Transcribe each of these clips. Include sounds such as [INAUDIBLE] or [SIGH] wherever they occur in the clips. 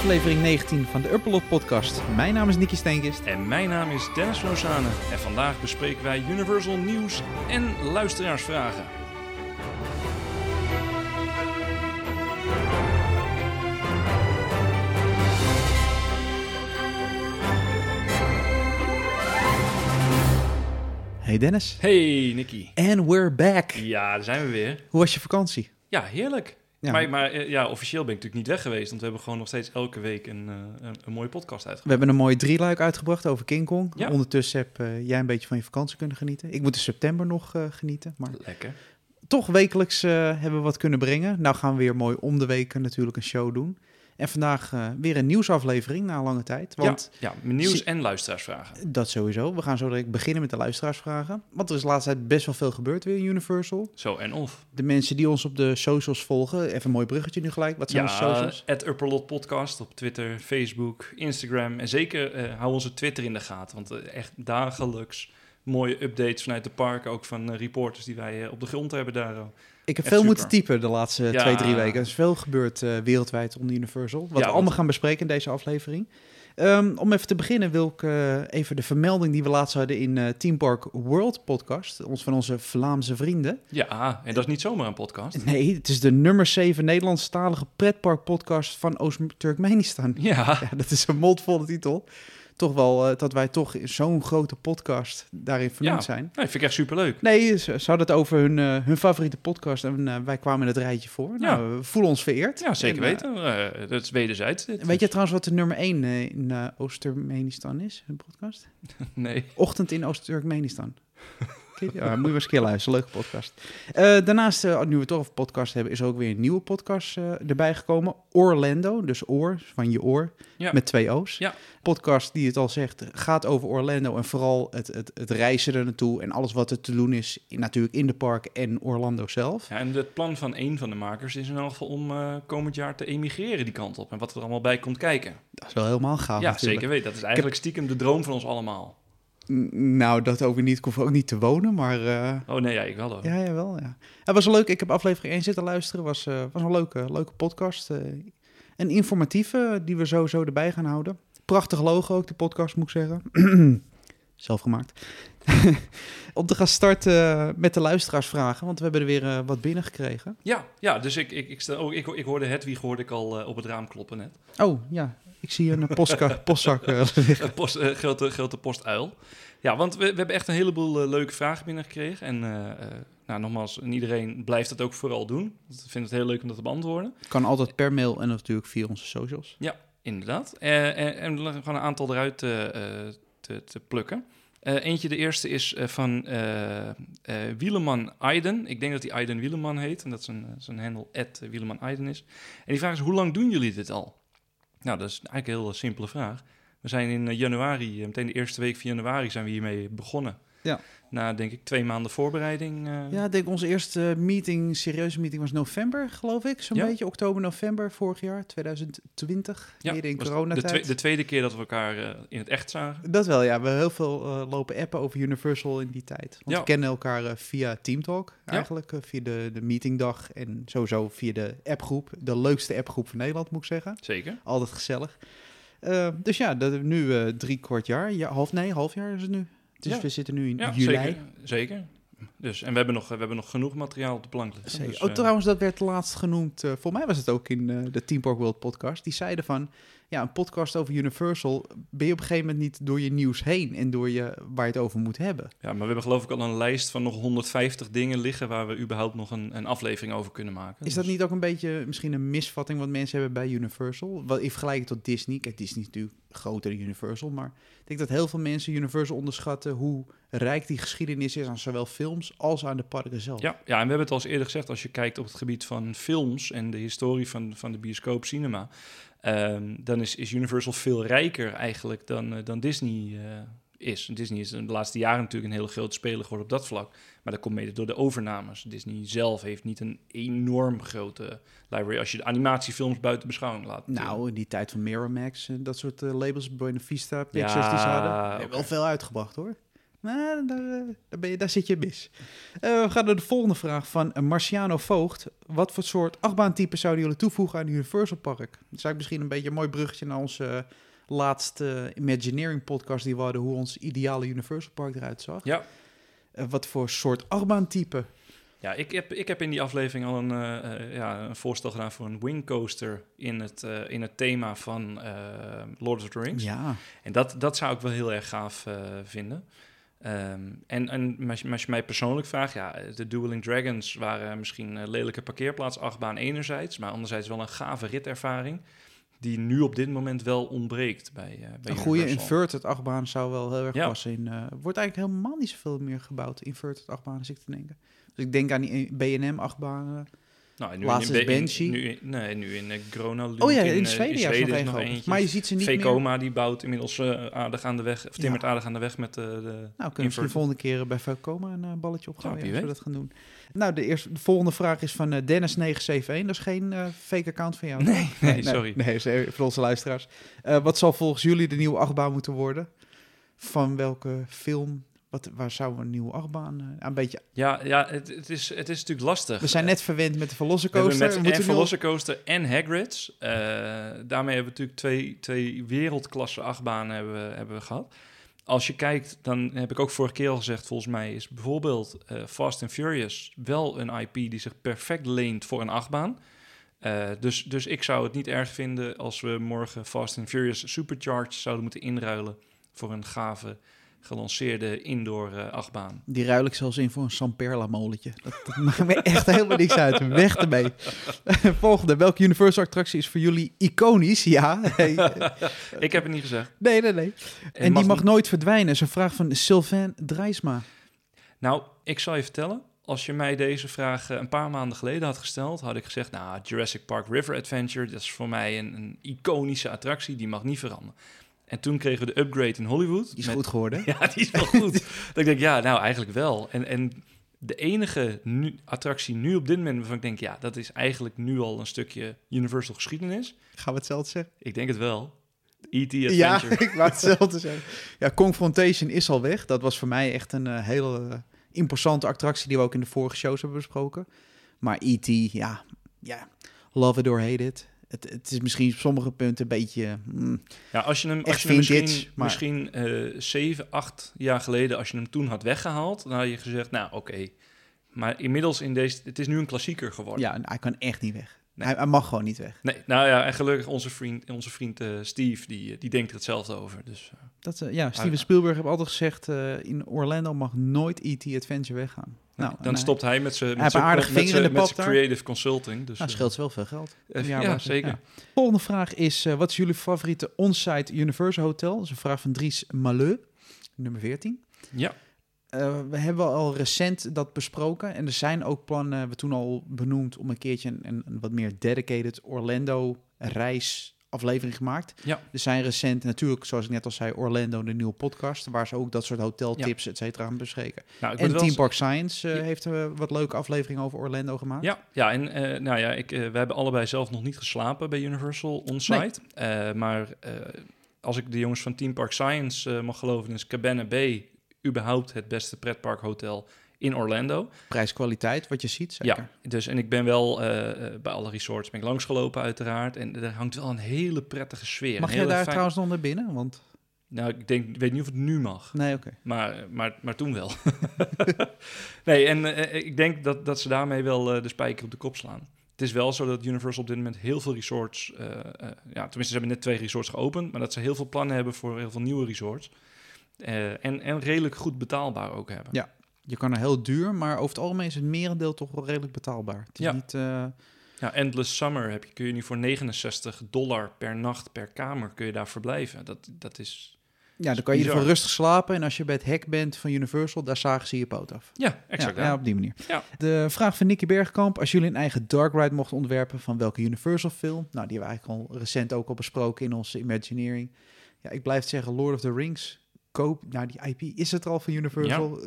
aflevering 19 van de Uppelot podcast. Mijn naam is Nicky Steenkist. En mijn naam is Dennis Lozane en vandaag bespreken wij Universal Nieuws en luisteraarsvragen. Hey Dennis. Hey Nicky. And we're back. Ja, daar zijn we weer. Hoe was je vakantie? Ja, heerlijk. Ja. Maar, maar eh, ja, officieel ben ik natuurlijk niet weg geweest, want we hebben gewoon nog steeds elke week een, eh, een, een mooie podcast We uitgebracht. hebben een mooi drieluik uitgebracht over King Kong. Ja. Ondertussen heb eh, jij een beetje van je vakantie kunnen genieten. Ik moet in september nog genieten. Maar Lekker. toch wekelijks hebben we wat kunnen brengen. Nou gaan we weer mooi om de weken natuurlijk een show doen. En vandaag eh, weer een nieuwsaflevering na lange tijd. Want ja, ja, nieuws en luisteraarsvragen. dat sowieso. We gaan zo direct beginnen met de luisteraarsvragen. Want er is de laatste tijd best wel veel gebeurd weer in Universal. Zo en of. De mensen die ons op de socials volgen, even een mooi bruggetje nu gelijk. Wat zijn onze Ja, socials? at Upperlot Podcast op Twitter, Facebook, Instagram. En zeker eh, hou onze Twitter in de gaten, want eh, echt dagelijks mooie updates vanuit de parken. Ook van reporters die wij op de grond hebben daar. Ik heb veel super. moeten typen de laatste Ja. twee, drie weken. Er is veel gebeurd eh, wereldwijd onder Universal. Wat Ja, we allemaal gaan bespreken in deze aflevering. Ehm, om even te beginnen wil ik eh, even de vermelding die we laatst hadden in eh Team Park World podcast. Ons van onze Vlaamse vrienden. Ja, en dat is niet zomaar een podcast. Nee, het is de nummer 7 Nederlandstalige pretpark podcast van Oost-Turkmenistan. Ja, [LAUGHS] Ja, dat is een mondvolle titel. Toch wel eh, dat wij toch in zo'n grote podcast daarin vernoemd Ja. zijn. nee, vind ik echt superleuk. Nee, ze, ze hadden het over hun, eh, hun favoriete podcast en eh, wij kwamen in het rijtje voor. Ja. Nou, we voelen ons vereerd. Ja, zeker En, weten. Dat is wederzijds. dit. weet je trouwens wat de nummer 1 in Oost-Turkmenistan is, hun podcast? [LAUGHS] Nee. Ochtend in Oost-Turkmenistan. Die? Ja, moet je maar eens een keer luisteren, leuke podcast. Eh, daarnaast, eh, nu we het toch over podcast hebben, is er ook weer een nieuwe podcast eh, erbij gekomen. Orlando, dus oor, van je oor, Ja. met twee O's. Ja. Podcast die het al zegt, gaat over Orlando en vooral het, het, het reizen er naartoe en alles wat er te doen is, in- natuurlijk in de park en Orlando zelf. Ja, en het plan van een van de makers is in elk geval om eh, komend jaar te emigreren die kant op. En wat er allemaal bij komt kijken. Dat is wel helemaal gaaf ja, natuurlijk. zeker weten. Dat is eigenlijk stiekem de droom van ons allemaal. Nou, dat ook weer niet. Ik hoef ook niet te wonen, maar... eh, Oh nee, ja, ik wel hoor. ja, jawel, ja. Het was leuk. Ik heb aflevering 1 zitten luisteren. was, eh, was een leuke, leuke podcast. eh een informatieve, die we sowieso erbij gaan houden. Prachtig logo ook, de podcast, moet ik zeggen. [CLEARS THROAT] Zelf gemaakt. [LAUGHS] Om te gaan starten met de luisteraarsvragen, want we hebben er weer wat binnengekregen. Ja, ja dus ik, ik, ik, stel, oh, ik, ik hoorde Hedwig hoorde ik al op het raam kloppen net. Oh, ja. Ik zie een postka- [LAUGHS] postzak eh, [LAUGHS] liggen. Een post, eh, grote, grote postuil. Ja, want we, we hebben echt een heleboel eh, leuke vragen binnengekregen. En eh, eh, nou, nogmaals, en iedereen blijft dat ook vooral doen. Ik vind het heel leuk om dat te beantwoorden. Kan altijd per mail en natuurlijk via onze socials. Inderdaad. Eh, en, en we gaan een aantal eruit eh, eh, te, te plukken. Eh, eentje, de eerste is van eh eh Wieleman Aiden. Ik denk dat hij Aiden Wieleman heet. En dat zijn, zijn handle, at Wieleman Aiden is. En die vraag is, hoe lang doen jullie dit al? Nou, dat is eigenlijk een heel simpele vraag. We zijn in eh, januari, eh, meteen de eerste week van januari zijn we hiermee begonnen. Ja. Na, denk ik, twee maanden voorbereiding. eh, Ja, ik denk onze eerste meeting, serieuze meeting, was november, geloof ik. Zo'n Ja. beetje, oktober, november vorig jaar, 2020. ja, in de, coronatijd. twee- de tweede keer dat we elkaar eh, in het echt zagen. Dat wel, ja. We hebben heel veel eh, lopen appen over Universal in die tijd. Want Ja. we kennen elkaar via Teamtalk eigenlijk. via de, de meetingdag en sowieso via de appgroep. De leukste appgroep van Nederland, moet ik zeggen. Zeker. Altijd gezellig. Dus ja, dat, nu drie kwart jaar. Ja, half, nee, half jaar is het nu. Dus Ja. we zitten nu in Ja, juli. zeker. zeker. Dus, en we hebben, nog, we hebben nog genoeg materiaal op de plank liggen. Dus, oh, eh, trouwens, dat werd laatst genoemd. eh voor mij was het ook in eh, de Team Park World podcast. Die zeiden van, ja, een podcast over Universal... ben je op een gegeven moment niet door je nieuws heen... en door je, waar je het over moet hebben. ja, maar we hebben geloof ik al een lijst van nog 150 dingen liggen... waar we überhaupt nog een, een aflevering over kunnen maken. Is dat Dus- niet ook een beetje misschien een misvatting... wat mensen hebben bij Universal? Wat, in vergelijking tot Disney. Kijk, Disney is natuurlijk groter dan Universal... maar denk dat heel veel mensen Universal onderschatten... hoe rijk die geschiedenis is aan zowel films als aan de parken zelf. Ja, ja, en we hebben het al eens eerder gezegd... als je kijkt op het gebied van films... en de historie van, van de bioscoop cinema... ehm, dan is, is Universal veel rijker eigenlijk dan, eh, dan Disney eh, is. Disney is de laatste jaren natuurlijk een hele grote speler geworden op dat vlak. Maar dat komt mede door de overnames. Disney zelf heeft niet een enorm grote library... als je de animatiefilms buiten beschouwing laat. Nou, in die tijd van Miramax en dat soort eh, labels, Buena Vista, Pictures Ja, die ze hadden, oké. wel veel uitgebracht hoor. Nou, daar, eh, daar, ben je, daar zit je mis. Eh, we gaan naar de volgende vraag van Marciano Voogd. Wat voor soort achtbaantype zouden jullie toevoegen aan Universal Park? Dat is eigenlijk misschien een beetje een mooi bruggetje naar onze laatste Imagineering podcast die we hadden, hoe ons ideale Universal Park eruit zag. Ja. Eh, wat voor soort achtbaantype? Ja, ik heb, ik heb in die aflevering al een, eh, ja, een voorstel gedaan voor een wingcoaster in het, eh, in het thema van Lord of the Rings. Ja, En dat, dat zou ik wel heel erg gaaf vinden. Ehm, en en als, je, als je mij persoonlijk vraagt, ja, de Dueling Dragons waren misschien een lelijke parkeerplaats-achtbaan enerzijds, maar anderzijds wel een gave ritervaring die nu op dit moment wel ontbreekt bij, eh bij een goede inverted achtbaan zou wel heel erg Ja. passen. In, eh, wordt eigenlijk helemaal niet zoveel meer gebouwd, inverted achtbanen, zit ik te denken. Dus ik denk aan die B&M achtbanen. Nou, nu Laatst in, Banshee. nu nee, nu in uh, Grona Lund, Oh ja, in, in eh, Zweden, is nog, één eentje. Maar je ziet ze niet meer. Vekoma die bouwt inmiddels eh, aardig aan de weg, of timmert Ja. aardig aan de weg met eh, de Nou, kunnen we misschien de volgende keer bij Vekoma een eh, balletje opgooien Ja, als we dat gaan doen. Nou, de, eerste, de volgende vraag is van eh, Dennis971. Dat is geen eh, fake account van jou. Nee, sorry. Nee, voor onze luisteraars. Eh, wat zal volgens jullie de nieuwe achtbaan moeten worden? Van welke film? Wat, waar zou een nieuwe achtbaan... eh, een beetje, Ja, ja het, het, is, het is natuurlijk lastig. we zijn net verwend met de We Velocicoaster. met We en nu al- Velocicoaster en Hagrid's. eh, daarmee hebben we natuurlijk twee, twee wereldklasse achtbanen hebben hebben we gehad. Als je kijkt, dan heb ik ook vorige keer al gezegd, volgens mij is bijvoorbeeld eh, Fast and Furious wel een IP die zich perfect leent voor een achtbaan. Dus, dus ik zou het niet erg vinden als we morgen Fast and Furious Supercharged zouden moeten inruilen voor een gave gelanceerde indoor eh, achtbaan. Die ruil ik zelfs in voor een Samperla molentje. Dat, dat [LAUGHS] maakt me echt helemaal niks uit. Weg ermee. [LAUGHS] Volgende. Welke Universal attractie is voor jullie iconisch? Ja. [LAUGHS] Ik heb het niet gezegd. Nee, nee, nee. En die mag nooit verdwijnen. Dat is een vraag van Sylvain Drijsma. Nou, ik zal je vertellen. Als je mij deze vraag eh, een paar maanden geleden had gesteld, had ik gezegd: Nou, Jurassic Park River Adventure, dat is voor mij een, een iconische attractie, die mag niet veranderen. En toen kregen we de upgrade in Hollywood. Die is met- goed geworden. [LAUGHS] Ja, die is wel goed. [LAUGHS] dat ik denk, ja, nou eigenlijk wel. En, en de enige nu, attractie nu op dit moment waarvan ik denk, ja, dat is eigenlijk nu al een stukje Universal geschiedenis. Gaan we hetzelfde zeggen? Ik denk het wel. E.T. Ja, [LAUGHS] ik wou hetzelfde zeggen. Ja, Confrontation is al weg. Dat was voor mij echt een eh, hele eh, imposante attractie die we ook in de vorige shows hebben besproken. Maar E.T., ja, ja, love it or hate it. Het, het is misschien op sommige punten een beetje... mm, Ja, als je hem, als je hem misschien, maar- misschien eh, zeven, acht jaar geleden, als je hem toen had weggehaald, dan had je gezegd, nou oké. Maar inmiddels in deze, het is nu een klassieker geworden. ja, hij kan echt niet weg. Nee. Hij, hij mag gewoon niet weg. Nee, nou ja, en gelukkig onze vriend, onze vriend eh, Steve, die, die denkt er hetzelfde over. Dus eh, Dat, eh, ja, Steven. Spielberg heeft altijd gezegd, eh, in Orlando mag nooit E.T. Adventure weggaan. Nou, dan en stopt hij met zijn met zijn- creative consulting. Dus, Nou, scheelt wel veel geld. eh, Ja, ja, maar- zeker. ja. Volgende vraag is, eh, wat is jullie favoriete on-site Universal Hotel? Dat is een vraag van Dries Maleu, nummer 14. Ja. Eh, we hebben al recent dat besproken. En er zijn ook plannen, we toen al benoemd, om een keertje een, een, een wat meer dedicated Orlando reis aflevering gemaakt. Ja. Er zijn recent natuurlijk, zoals ik net al zei, Orlando, de nieuwe podcast, waar ze ook dat soort hoteltips, et cetera, aan bespreken. Nou, En Team Park Science eh, Ja. heeft eh, wat leuke afleveringen over Orlando gemaakt. Ja, ja en eh, nou ja, ik, we hebben allebei zelf nog niet geslapen bij Universal on-site. Eh, maar als ik de jongens van Team Park Science mag geloven, is Cabana Bay überhaupt het beste pretparkhotel in Orlando. Prijs-kwaliteit, wat je ziet, zeker. Ja, dus en ik ben wel eh, eh, bij alle resorts ben ik langsgelopen uiteraard. En er hangt wel een hele prettige sfeer. Mag hele daar fijn- trouwens nog naar binnen? Want, Nou, ik denk, weet niet of het nu mag. nee, oké. Maar, maar, maar toen wel. [LAUGHS] nee, en eh, ik denk dat, dat ze daarmee wel eh, de spijker op de kop slaan. Het is wel zo dat Universal op dit moment heel veel resorts... eh, eh, ja, tenminste, ze hebben net twee resorts geopend... maar dat ze heel veel plannen hebben voor heel veel nieuwe resorts. Eh, en, en redelijk goed betaalbaar ook hebben. Ja. Je kan er heel duur, maar over het algemeen is het merendeel toch wel redelijk betaalbaar. Het is Ja. niet... eh, Ja, Endless Summer heb je, kun je nu voor 69 dollar per nacht per kamer kun je daar verblijven. Dat, dat is... ja, dan kan je ervan rustig slapen. En als je bij het hek bent van Universal, daar zagen ze je poot af. Ja, exact. Ja, ja. ja, op die manier. Ja. De vraag van Nicky Bergkamp. Als jullie een eigen dark ride mochten ontwerpen, van welke Universal film? Nou, die hebben we eigenlijk al recent ook al besproken in onze Imagineering. Ja, ik blijf zeggen, Lord of the Rings. Koop, nou die IP is het al van Universal.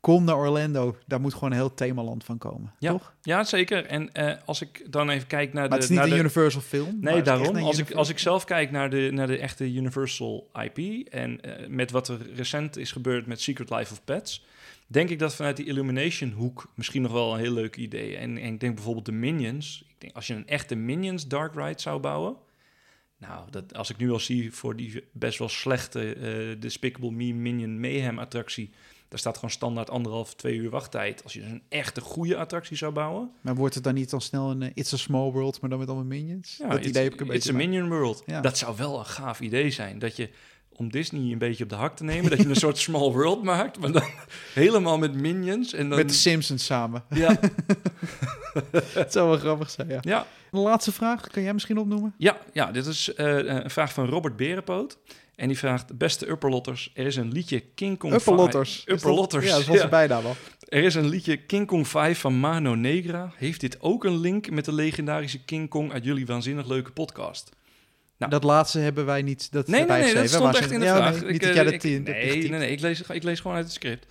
Kom naar Orlando. Daar moet gewoon een heel themaland van komen, Ja. toch? Ja, zeker. En eh, als ik dan even kijk naar de... Maar het is niet naar een de, Universal film. Nee, daarom. Als ik, als ik zelf kijk naar de, naar de echte Universal IP en eh, met wat er recent is gebeurd met Secret Life of Pets, denk ik dat vanuit die Illumination hoek misschien nog wel een heel leuk idee. En, en ik denk bijvoorbeeld de Minions. Ik denk, als je een echte Minions Dark Ride zou bouwen, nou, dat, als ik nu al zie voor die best wel slechte eh Despicable Me Minion Mayhem attractie, daar staat gewoon standaard anderhalf, twee uur wachttijd. Als je dus een echte goede attractie zou bouwen, Maar wordt het dan niet dan snel een eh, It's a Small World, maar dan met allemaal minions? Ja, dat it's, idee heb ik een It's beetje. a bij. Minion World. Ja. Dat zou wel een gaaf idee zijn. Dat je, om Disney een beetje op de hak te nemen, dat je [LAUGHS] een soort small world maakt, maar dan [LAUGHS] helemaal met minions. En dan, Met de Simpsons samen. ja, [LAUGHS] Het zou wel grappig zijn, ja. ja, Een laatste vraag, kan jij misschien opnoemen? ja, ja, dit is eh, een vraag van Robert Berenpoot. En die vraagt, beste Upperlotters, er is een liedje King Kong Upperlotters. 5 Upperlotters, Ja, dat is onze ja. bijnaam al. Er is een liedje King Kong 5 van Mano Negra. Heeft dit ook een link met de legendarische King Kong uit jullie waanzinnig leuke podcast? Nou. Dat laatste hebben wij niet. Dat Nee, nee, nee, dat stond echt in de ja, vraag. nee, niet Ik, dat eh, dat ik- nee, nee, nee, ik lees, ik lees gewoon uit het script.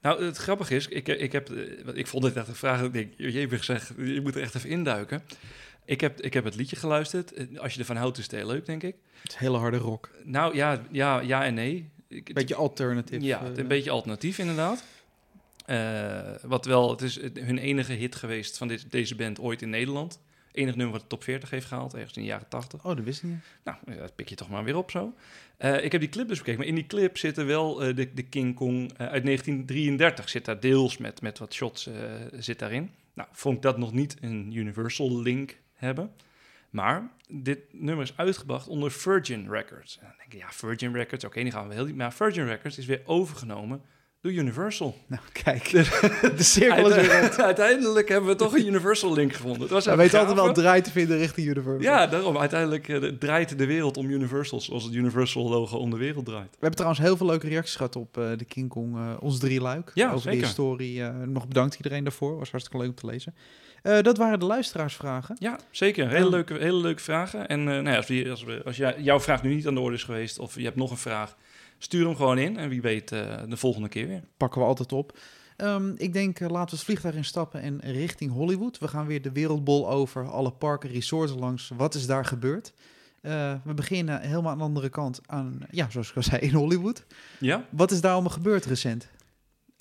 Nou, het grappige is, ik, ik, heb, eh, ik vond dit echt een vraag. Ik denk, je hebt gezegd, je moet er echt even induiken. Ik heb, ik heb het liedje geluisterd. Eh, Als je ervan houdt, is het heel leuk, denk ik. Het is hele harde rock. Nou ja, ja, ja en nee. Ik, het- Beetje alternative. ja, eh, een beetje alternatief inderdaad. Eh, wat wel, het is hun enige hit geweest van dit, deze band ooit in Nederland. Enig nummer wat de top 40 heeft gehaald, ergens in de jaren 80. Oh, dat wist ik niet. Nou, dat pik je toch maar weer op zo. Ik heb die clip dus bekeken, maar in die clip zitten wel de, de King Kong uit 1933. Zit daar deels met, met wat shots zit daarin. Nou, vond ik dat nog niet een Universal link hebben. Maar dit nummer is uitgebracht onder Virgin Records. En dan denk je, ja, Virgin Records, oké, die gaan we heel diep. Maar Virgin Records is weer overgenomen door Universal. Nou, kijk. de [LAUGHS] cirkel is weer rond. [LAUGHS] Uiteindelijk hebben we toch een Universal link gevonden. Het was We weten altijd wel gave- draai te vinden richting Universal. ja, daarom. Uiteindelijk eh, draait de wereld om Universal, zoals het Universal-logo om de wereld draait. We hebben trouwens heel veel leuke reacties gehad op eh, de King Kong, eh, ons drie luik. Ja, Over zeker. die historie. nog bedankt iedereen daarvoor. Was hartstikke leuk om te lezen. Eh, dat waren de luisteraarsvragen. Ja, zeker. Hele, leuke, hele leuke vragen. En eh, nou ja, als, we, als, we, als jij- jouw vraag nu niet aan de orde is geweest, of je hebt nog een vraag, stuur hem gewoon in. En wie weet, eh, de volgende keer weer. Pakken we altijd op. Ehm, ik denk, laten we het vliegtuig instappen en richting Hollywood. We gaan weer de wereldbol over, alle parken, resorts langs. Wat is daar gebeurd? We beginnen helemaal aan de andere kant aan, ja, zoals ik al zei, in Hollywood. Ja? Wat is daar allemaal gebeurd recent?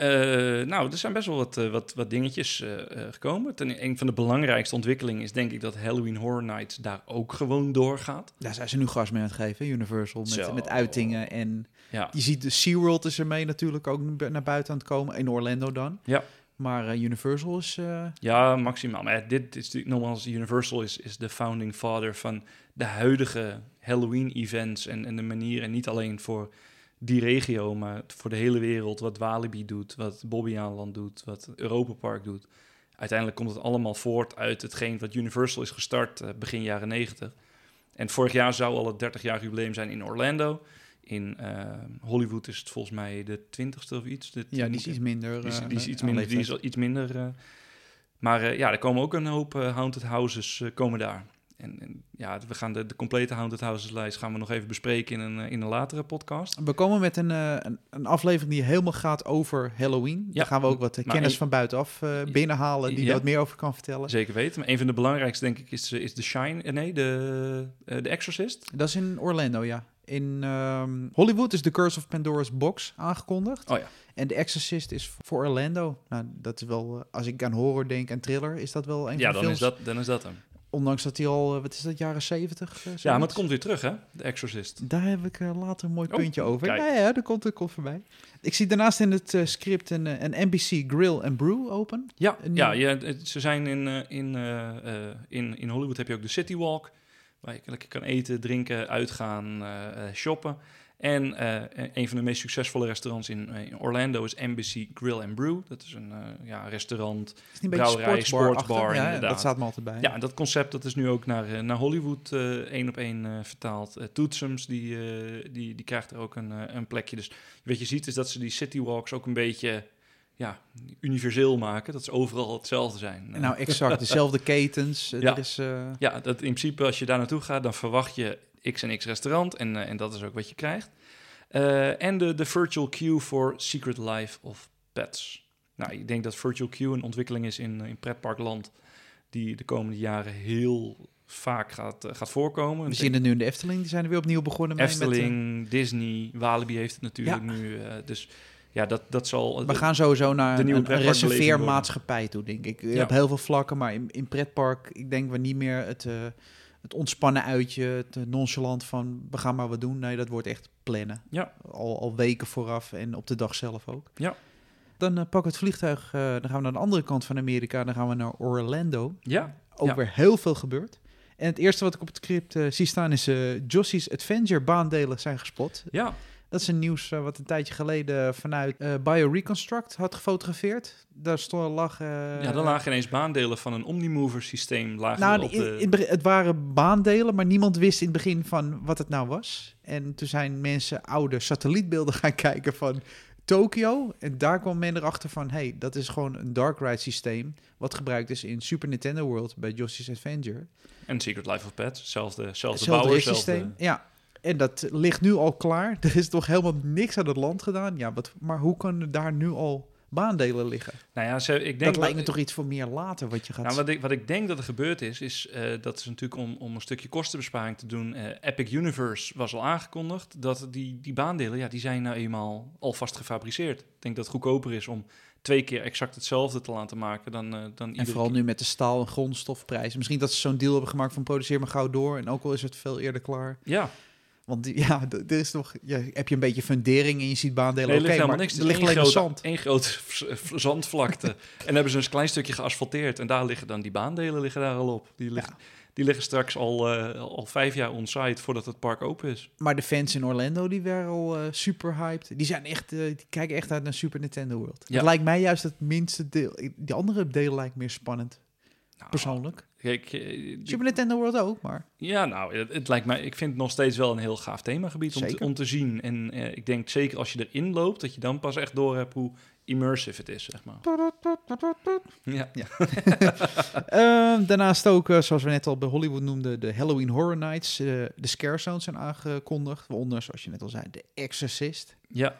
Eh, nou, er zijn best wel wat, eh, wat, wat dingetjes eh, gekomen. Ten, een van de belangrijkste ontwikkelingen is denk ik dat Halloween Horror Nights daar ook gewoon doorgaat. Daar zijn ze nu gas mee aan het geven, Universal, Zo. met, met uitingen. En Ja, je ziet de SeaWorld is er mee natuurlijk ook naar buiten aan het komen, in Orlando dan. Ja. Maar Universal is... ja maximaal. Maar dit is natuurlijk nogmaals, Universal is, is de founding father van de huidige Halloween-events en, en de manier. En niet alleen voor die regio, maar voor de hele wereld. Wat Walibi doet, wat Bobbejaanland doet, wat Europa Park doet. Uiteindelijk komt het allemaal voort uit hetgeen wat Universal is gestart eh, begin jaren 90. En vorig jaar zou al het 30-jarig jubileum zijn in Orlando. In eh, Hollywood is het volgens mij de 20ste of iets. De ja, die is iets minder... die is, eh, die is iets aan minder. Die is iets minder eh, maar eh, ja, er komen ook een hoop eh, haunted houses eh, komen daar. En, en ja, we gaan de, de complete haunted houses lijst gaan we nog even bespreken in een, eh, in een latere podcast. We komen met een, eh, een, een aflevering die helemaal gaat over Halloween. Ja, Daar gaan we ook wat eh, kennis een- van buitenaf binnenhalen die Ja. daar wat meer over kan vertellen. Zeker weten. Maar een van de belangrijkste denk ik is, is The Shine. nee, de, de Exorcist. Dat is in Orlando, ja. In ehm, Hollywood is The Curse of Pandora's Box aangekondigd. Oh ja. En The Exorcist is voor Orlando. Nou, dat is wel, als ik aan horror denk en thriller, is dat wel een Ja, van de dan is, films. dat, dan is dat hem. Ondanks dat hij al, eh, wat is dat, jaren 70? Ja, maar het komt weer terug, hè? De Exorcist. Daar heb ik eh, later een mooi Oh, puntje over. kijk. Ja, ja, dat komt, komt voorbij. Ik zie daarnaast in het eh, script een, eh, een NBC Grill and Brew open. Ja, Een ja het- ze zijn in, eh, in, eh, eh, in, in Hollywood heb je ook de City Walk, waar je lekker kan eten, drinken, uitgaan, eh, eh, shoppen. En eh, een van de meest succesvolle restaurants in, eh, in Orlando is Embassy Grill and Brew. Dat is een eh, ja, restaurant. Is Brouwerij, sportsbar, sportsbar, ja, inderdaad. Dat staat me altijd bij. Ja, en dat concept dat is nu ook naar, eh, naar Hollywood eh, één op één eh, vertaald. Eh Toetsems, die, eh, die, die krijgt er ook een, eh, een plekje. Dus wat je ziet is dat ze die City Walks ook een beetje ja, universeel maken. Dat ze overal hetzelfde zijn. Eh, Nou, [LAUGHS] exact. Dezelfde ketens. Eh, Ja. Er is, eh, Ja, dat in principe als je daar naartoe gaat, dan verwacht je X en X restaurant. En, eh, en dat is ook wat je krijgt. Eh, en de, de virtual queue voor Secret Life of pets. Nou, ik denk dat Virtual Queue een ontwikkeling is in, in pretparkland die de komende jaren heel vaak gaat, eh, gaat voorkomen. We zien het nu in de Efteling, die zijn er weer opnieuw begonnen mee met... Efteling, Disney, Walibi heeft het natuurlijk nu. dus ja, dat, dat zal... We gaan sowieso naar de een, een reserveermaatschappij toe, denk ik. Ja. Op heel veel vlakken, maar in, in pretpark, ik denk we niet meer het, het ontspannen uitje, het eh, nonchalant van we gaan maar wat doen. Nee, dat wordt echt plannen. Ja. Al, al weken vooraf en op de dag zelf ook. Ja. Dan eh, pakken we het vliegtuig, eh, dan gaan we naar de andere kant van Amerika, dan gaan we naar Orlando. Ja, Ook Ja. weer heel veel gebeurd. En het eerste wat ik op het script zie staan is Josie's Adventure baandelen zijn gespot. ja, Dat is een nieuws eh, wat een tijdje geleden vanuit eh BioReconstruct had gefotografeerd. Daar stond lag. eh, ja, dan lagen ineens baandelen van een Omnimover systeem lagen Nou, op de... in het waren baandelen, maar niemand wist in het begin van wat het nou was. En toen zijn mensen oude satellietbeelden [LAUGHS] gaan kijken van Tokio. En daar kwam men erachter van, hey, dat is gewoon een dark ride systeem. Wat gebruikt is in Super Nintendo World bij Yoshi's Adventure. En Secret Life of Pets, zelfde, zelfde Hetzelfde bouwer, systeem. zelfde... Ja. En dat ligt nu al klaar. [LAUGHS] Er is toch helemaal niks aan het land gedaan. Ja, wat, maar hoe kunnen daar nu al baandelen liggen? Nou ja, ze, ik denk dat lijkt me toch iets voor meer later wat je gaat Nou, wat, ik, wat ik denk dat er gebeurd is, is eh, dat is natuurlijk om, om een stukje kostenbesparing te doen. eh, Epic Universe was al aangekondigd dat die, die baandelen, ja, die zijn nou eenmaal alvast gefabriceerd. Ik denk dat het goedkoper is om twee keer exact hetzelfde te laten maken dan, eh dan En vooral keer. nu met de staal- en grondstofprijzen. Misschien dat ze zo'n deal hebben gemaakt van produceer maar gauw door. En ook al is het veel eerder klaar. Ja, Want [LAUGHS] ja, er is toch, ja, heb je een beetje fundering en je ziet baandelen. nee, er ligt helemaal maar niks. er ligt alleen grote, zand. één grote [LAUGHS] v- zandvlakte. en dan hebben ze een klein stukje geasfalteerd. En daar liggen dan die baandelen liggen daar al op. Die liggen, die liggen straks al, eh, al vijf jaar on-site voordat het park open is. Maar de fans in Orlando, die waren al eh, super hyped. Die, zijn echt, eh, die kijken echt uit naar Super Nintendo World. Ja. Het lijkt mij juist het minste deel. Die andere delen lijkt meer spannend, persoonlijk. Kijk, eh, Super Nintendo World ook, maar... Ja, nou, het, het lijkt mij, ik vind het nog steeds wel een heel gaaf themagebied om te, om te zien. En eh, ik denk zeker als je erin loopt, dat je dan pas echt door hebt hoe immersive het is, zeg maar. Ja, [LAUGHS] Ehm, daarnaast ook, eh, zoals we net al bij Hollywood noemden, de Halloween Horror Nights. eh, de Scare Zones zijn aangekondigd. Waaronder, zoals je net al zei, de Exorcist. ja,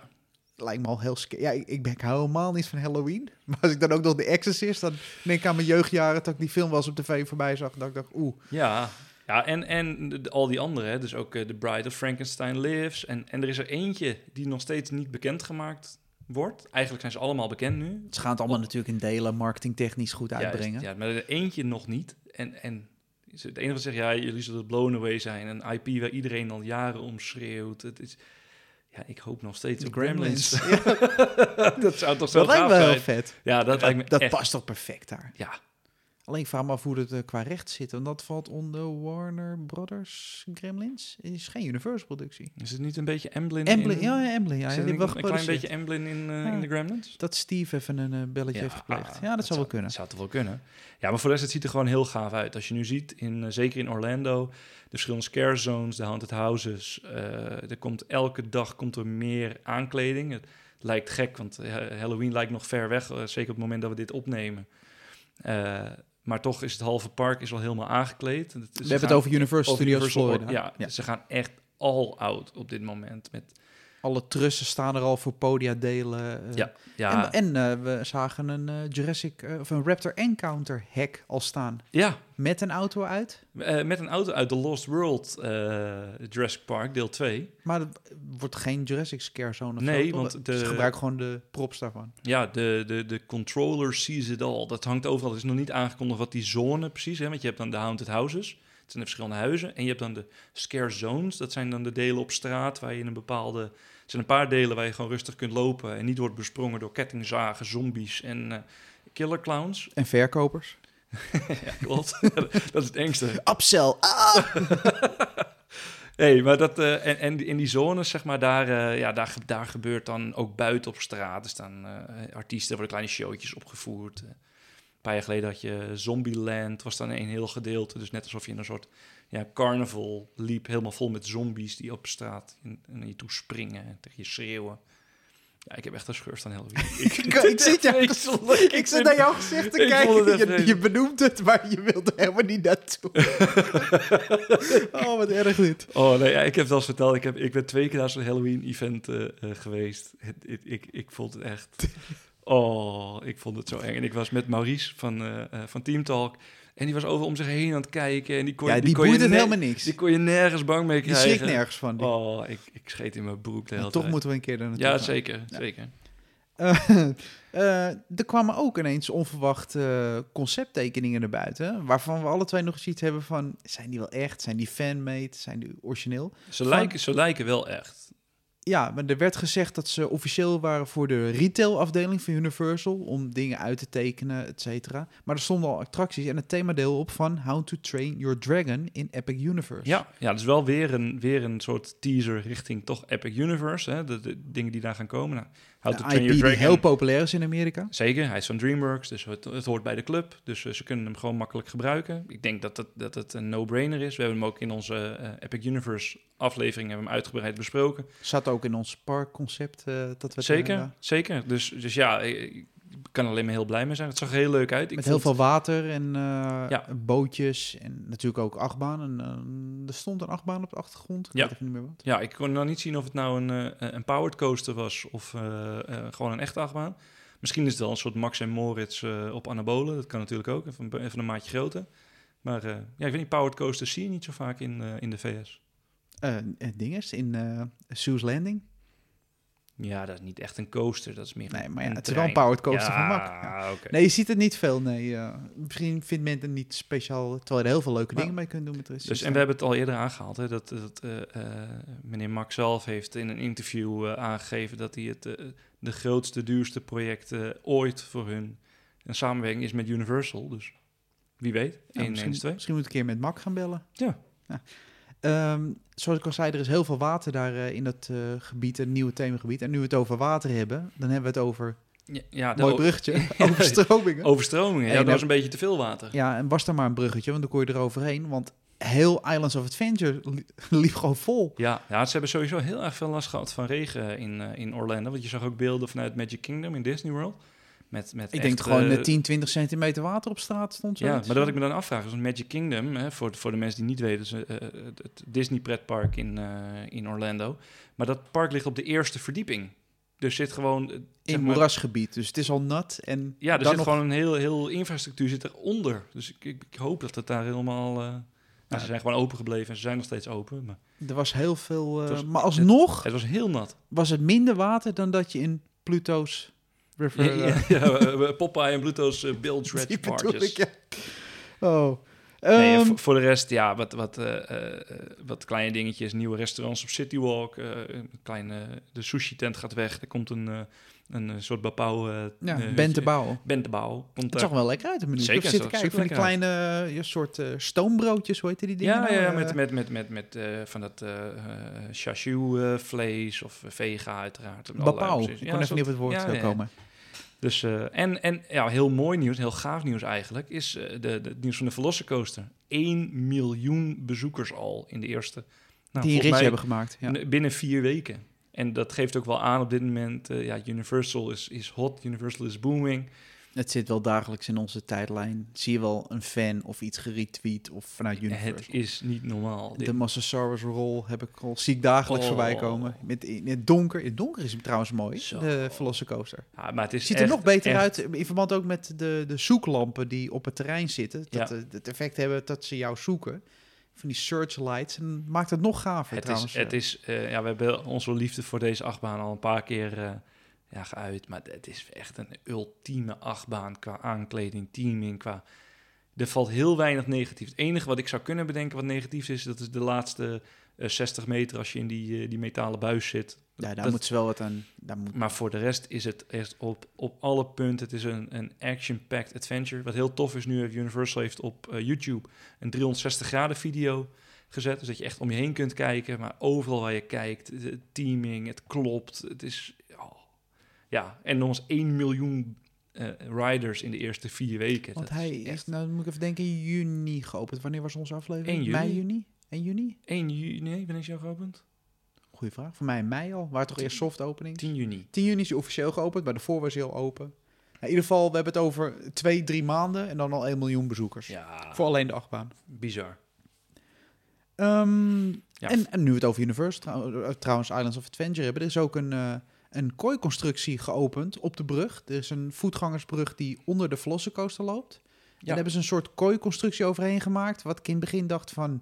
Lijkt me al heel scary. Ja, ik, ik ben ik hou helemaal niet van Halloween. [LAUGHS] Maar als ik dan ook nog de Exorcist, dan denk ik aan mijn jeugdjaren... dat ik die film wel eens op tv voorbij zag. Dat ik dacht, oeh, ja. Ja, en, en de- al die andere, hè, dus ook eh, The Bride of Frankenstein Lives. En, en er is er eentje die nog steeds niet bekendgemaakt wordt. Eigenlijk zijn ze allemaal bekend nu. ze gaan het allemaal natuurlijk in delen, marketingtechnisch goed uitbrengen. Juist, ja, maar er eentje nog niet. En, en het enige wat zegt, ja, jullie zullen blown away zijn. Een IP waar iedereen al jaren om schreeuwt. Het is, ja, ik hoop nog steeds De op Gremlins. Gremlins. [LAUGHS] dat zou toch zo Dat lijkt gaaf me heel zijn? vet. Ja, dat lijkt me dat echt... past toch perfect daar. Ja, Alleen ik vraag me af hoe het eh, qua recht zit. Want dat valt onder Warner Brothers Gremlins. Het is geen Universal productie. is het niet een beetje Emblem? Emblem, in, ja, ja, Emblem. Ja, die een, een klein beetje Emblem in, eh, Ja. in de Gremlins? Dat Steve even een eh, belletje heeft gepleegd. Ja, dat, zou wel kunnen. Dat zou toch wel kunnen. Ja, maar voor de rest, het ziet er gewoon heel gaaf uit. Als je nu ziet, in, zeker in Orlando, de verschillende scare zones, de haunted houses. er komt elke dag komt er meer aankleding. Het lijkt gek, want Halloween lijkt nog ver weg. zeker op het moment dat we dit opnemen. Maar toch is het halve park is al helemaal aangekleed. Het- ze We hebben het over Universal Studios Florida. Ja, ze gaan echt all out op dit moment. Met, Alle trussen staan er al voor podia delen. eh. Ja, ja, En, en eh, we zagen een eh, Jurassic of een Raptor Encounter hack al staan. ja, Met een auto uit. Met een auto uit The Lost World Jurassic Park, deel 2. Maar het wordt geen Jurassic Scare Zone of Nee, zo, want de- Ze gebruiken gewoon de props daarvan. Ja, de, de, de controller sees it all. Dat hangt overal. Het is nog niet aangekondigd wat die zone precies is. Want je hebt dan de haunted houses. Het zijn de verschillende huizen. En je hebt dan de scare zones. Dat zijn dan de delen op straat waar je in een bepaalde... Er zijn een paar delen waar je gewoon rustig kunt lopen... en niet wordt besprongen door kettingzagen, zombies en eh killer clowns. [LAUGHS] En verkopers. ja, klopt. [LAUGHS] dat is het engste. Upsell. Ah! [LAUGHS] Nee, maar dat, eh, en, en in die zones, zeg maar, daar, eh, ja, daar, daar gebeurt dan ook buiten op straat. Er staan eh, artiesten, worden kleine showtjes opgevoerd. Een paar jaar geleden had je Zombieland, was dan een heel gedeelte. Dus net alsof je in een soort ja, carnaval liep, helemaal vol met zombies die op straat naar je toe springen en tegen je schreeuwen. Ja, ik heb echt een scheur van Halloween. [LAUGHS] ik, Ik, ik zit jou ik [LAUGHS] Ik zit naar jouw gezicht te kijken. Je, je benoemt het, maar je wilt er helemaal niet naartoe. [LAUGHS] oh, wat erg dit. Oh nee, ja, ik heb het al eens verteld. Ik, heb, ik ben twee keer naar zo'n Halloween-event eh, eh, geweest. Het, het- ik, ik vond het echt Oh, ik vond het zo eng. En ik was met Maurice van, eh, eh, van Team Talk. En die was over om zich heen aan het kijken. En die kon, ja, die, kon je het helemaal niks. Die kon je nergens bang mee Die krijgen. schrikt nergens van. Die. Oh, ik, ik scheet in mijn broek de hele toch tijd. moeten we een keer er naartoe Ja, gaan. zeker, Ja. zeker. Eh, [LAUGHS] er kwamen ook ineens onverwacht eh, concepttekeningen naar buiten. Waarvan we alle twee nog eens iets hebben van... Zijn die wel echt? Zijn die fanmade? Zijn die origineel? Ze, Van- lijken, ze lijken wel echt. Ja, maar er werd gezegd dat ze officieel waren voor de retailafdeling van Universal. Om dingen uit te tekenen, et cetera. Maar er stonden al attracties en het themadeel op van... How to Train Your Dragon in Epic Universe. Ja, ja, dat is wel weer een, weer een soort teaser richting toch Epic Universe. Hè? De, de dingen die daar gaan komen. Nou, How to Train Your Dragon. heel populair is in Amerika. Zeker, hij is van DreamWorks, dus het, het hoort bij de club. Dus eh, ze kunnen hem gewoon makkelijk gebruiken. Ik denk dat het, dat het een no-brainer is. We hebben hem ook in onze eh, Epic Universe aflevering hebben hem uitgebreid besproken. Zat ook in ons parkconcept. eh dat we het, Zeker, eh, zeker. Dus, dus ja, ik, kan alleen maar heel blij mee zijn. Het zag er heel leuk uit. Ik met vond- heel veel water en eh, Ja. bootjes en natuurlijk ook achtbaan. En, eh, er stond een achtbaan op de achtergrond. Ik Ja. weet niet meer wat. Ja, ik kon nou niet zien of het nou een, eh, een powered coaster was of eh, eh, gewoon een echte achtbaan. Misschien is het wel een soort Max en Moritz eh, op anabolen. Dat kan natuurlijk ook, even, een- even een maatje groter. Maar eh, ja, ik weet niet, powered coasters zie je niet zo vaak in, eh, in de VS. Eh het ding is, in eh Sue's Landing. Ja, dat is niet echt een coaster, dat is meer Nee, maar ja, het is wel een powered coaster ja, van Mack. Ja. Nee, je ziet het niet veel, nee. eh, misschien vindt men het niet speciaal, terwijl je er heel veel leuke Maar- dingen mee kunt doen met Dus, en we hebben het al eerder aangehaald, hè, dat, dat eh, eh, meneer Max zelf heeft in een interview eh, aangegeven dat hij het eh, de grootste, duurste project eh, ooit voor hun een samenwerking is met Universal. Dus wie weet, Ja, 1 misschien, 1 2. misschien moet ik een keer met Mak gaan bellen. Ja. Ehm, zoals ik al zei, er is heel veel water daar eh, in dat eh, gebied, een nieuwe themagebied. En nu we het over water hebben, dan hebben we het over, Ja, mooi bruggetje, [LAUGHS] [LAUGHS] overstromingen. overstromingen. Ja, dat nou- was een beetje te veel water. Ja, en was er maar een bruggetje, want dan kon je eroverheen. Want heel Islands of Adventure li- [LAUGHS] liep gewoon vol. Ja, ja, ze hebben sowieso heel erg veel last gehad van regen in, eh, in Orlando. Want je zag ook beelden vanuit Magic Kingdom in Disney World. Met, met Ik denk gewoon eh, 10, 20 centimeter water op straat stond. Ja, maar dat ik me dan afvraag, is Magic Kingdom, hè, voor, voor de mensen die niet weten, is, eh, eh, het- Disney pretpark in, eh, in Orlando. Maar dat park ligt op de eerste verdieping. Dus zit gewoon... zeg in maar- moerasgebied, dus het is al nat. En Ja, er zit nog- gewoon een heel, heel infrastructuur zit eronder. Dus ik, ik, ik hoop dat het daar helemaal... nou, ze zijn gewoon open gebleven en ze zijn nog steeds open. Maar Er was heel veel... was- maar alsnog het was heel nat. was het minder water dan dat je in Pluto's River... Ja, eh, ja, Popeye en Bluto's Bilge Red ja. Oh. Nee, Ehm, voor, de rest, ja, wat, wat, eh, eh, wat kleine dingetjes. Nieuwe restaurants op City Walk. een kleine, de sushi-tent gaat weg. Er komt een, een eh, soort bapau... eh ja, eh, te bouwen. Bentebouw. Komt Het daar. zag wel lekker uit, de menu. Zeker, het zag kijken van super kleine eh, ja, soort eh, stoombroodjes, hoe heet die dingen Ja, nou? ja, Eh, met, met, met, met, met eh, van dat eh chashu vlees of vega uiteraard. Bapau. Ik Ja, kon even soort- niet op het woord ja, eh, ja, ja. komen. Dus, eh, en, en ja, heel mooi nieuws, heel gaaf nieuws eigenlijk, is eh, de, de, het nieuws van de Velocicoaster. 1 miljoen bezoekers al in de eerste. Nou, die een ritje mij hebben gemaakt. Ja. binnen vier weken. En dat geeft ook wel aan op dit moment, eh, ja, Universal is, is hot, Universal is booming. Het zit wel dagelijks in onze tijdlijn. Zie je wel een fan of iets geretweet of vanuit Universal. Het is niet normaal. Dit- De Massasaurus roll heb ik al zie ik dagelijks Oh. voorbij komen. Met, in het donker. In het donker is hem trouwens mooi, Zo. de Velocicoaster. ja, maar het is Ziet er echt- nog beter echt- uit in verband ook met de, de zoeklampen die op het terrein zitten. Dat Ja. eh, het effect hebben dat ze jou zoeken. Van die searchlights. En maakt het nog gaver Het trouwens. is, het is eh, ja, we hebben onze liefde voor deze achtbaan al een paar keer eh, ja, geuit. Maar het is echt een ultieme achtbaan qua aankleding, teaming, qua... Er valt heel weinig negatief. Het enige wat ik zou kunnen bedenken wat negatief is, dat is de laatste eh, 60 meter als je in die, eh, die metalen buis zit. Ja, daar moet ze wel wat aan. Daar moet, Maar voor de rest is het echt op, op alle punten. Het is een, een action-packed adventure. Wat heel tof is nu, heeft Universal heeft op eh, YouTube een 360 graden video gezet. Dus dat je echt om je heen kunt kijken. Maar overal waar je kijkt, het teaming, het klopt. Het is... oh. Ja, en nog eens 1 miljoen eh, riders in de eerste vier weken. want Dat hij is nou moet ik even denken, in juni geopend. Wanneer was onze aflevering? 1 juni. Mei, juni? 1 juni? 1 juni, nee, wanneer is jou geopend? Vraag. Voor mij in mei al. Waar toch eerst soft opening? 10 juni. 10 juni is hij officieel geopend, maar daarvoor was hij al open. Nou, in ieder geval, we hebben het over twee, drie maanden en dan al 1 miljoen bezoekers. Ja, Voor alleen de achtbaan. bizar. Ehm, Ja. en, en nu we het over Universe, trouw- eh, trouwens Islands of Adventure hebben, er is ook een, eh, een kooiconstructie geopend op de brug. Er is een voetgangersbrug die onder de Velocicoaster loopt. En daar hebben ze een soort kooiconstructie overheen gemaakt. Wat ik in het begin dacht van,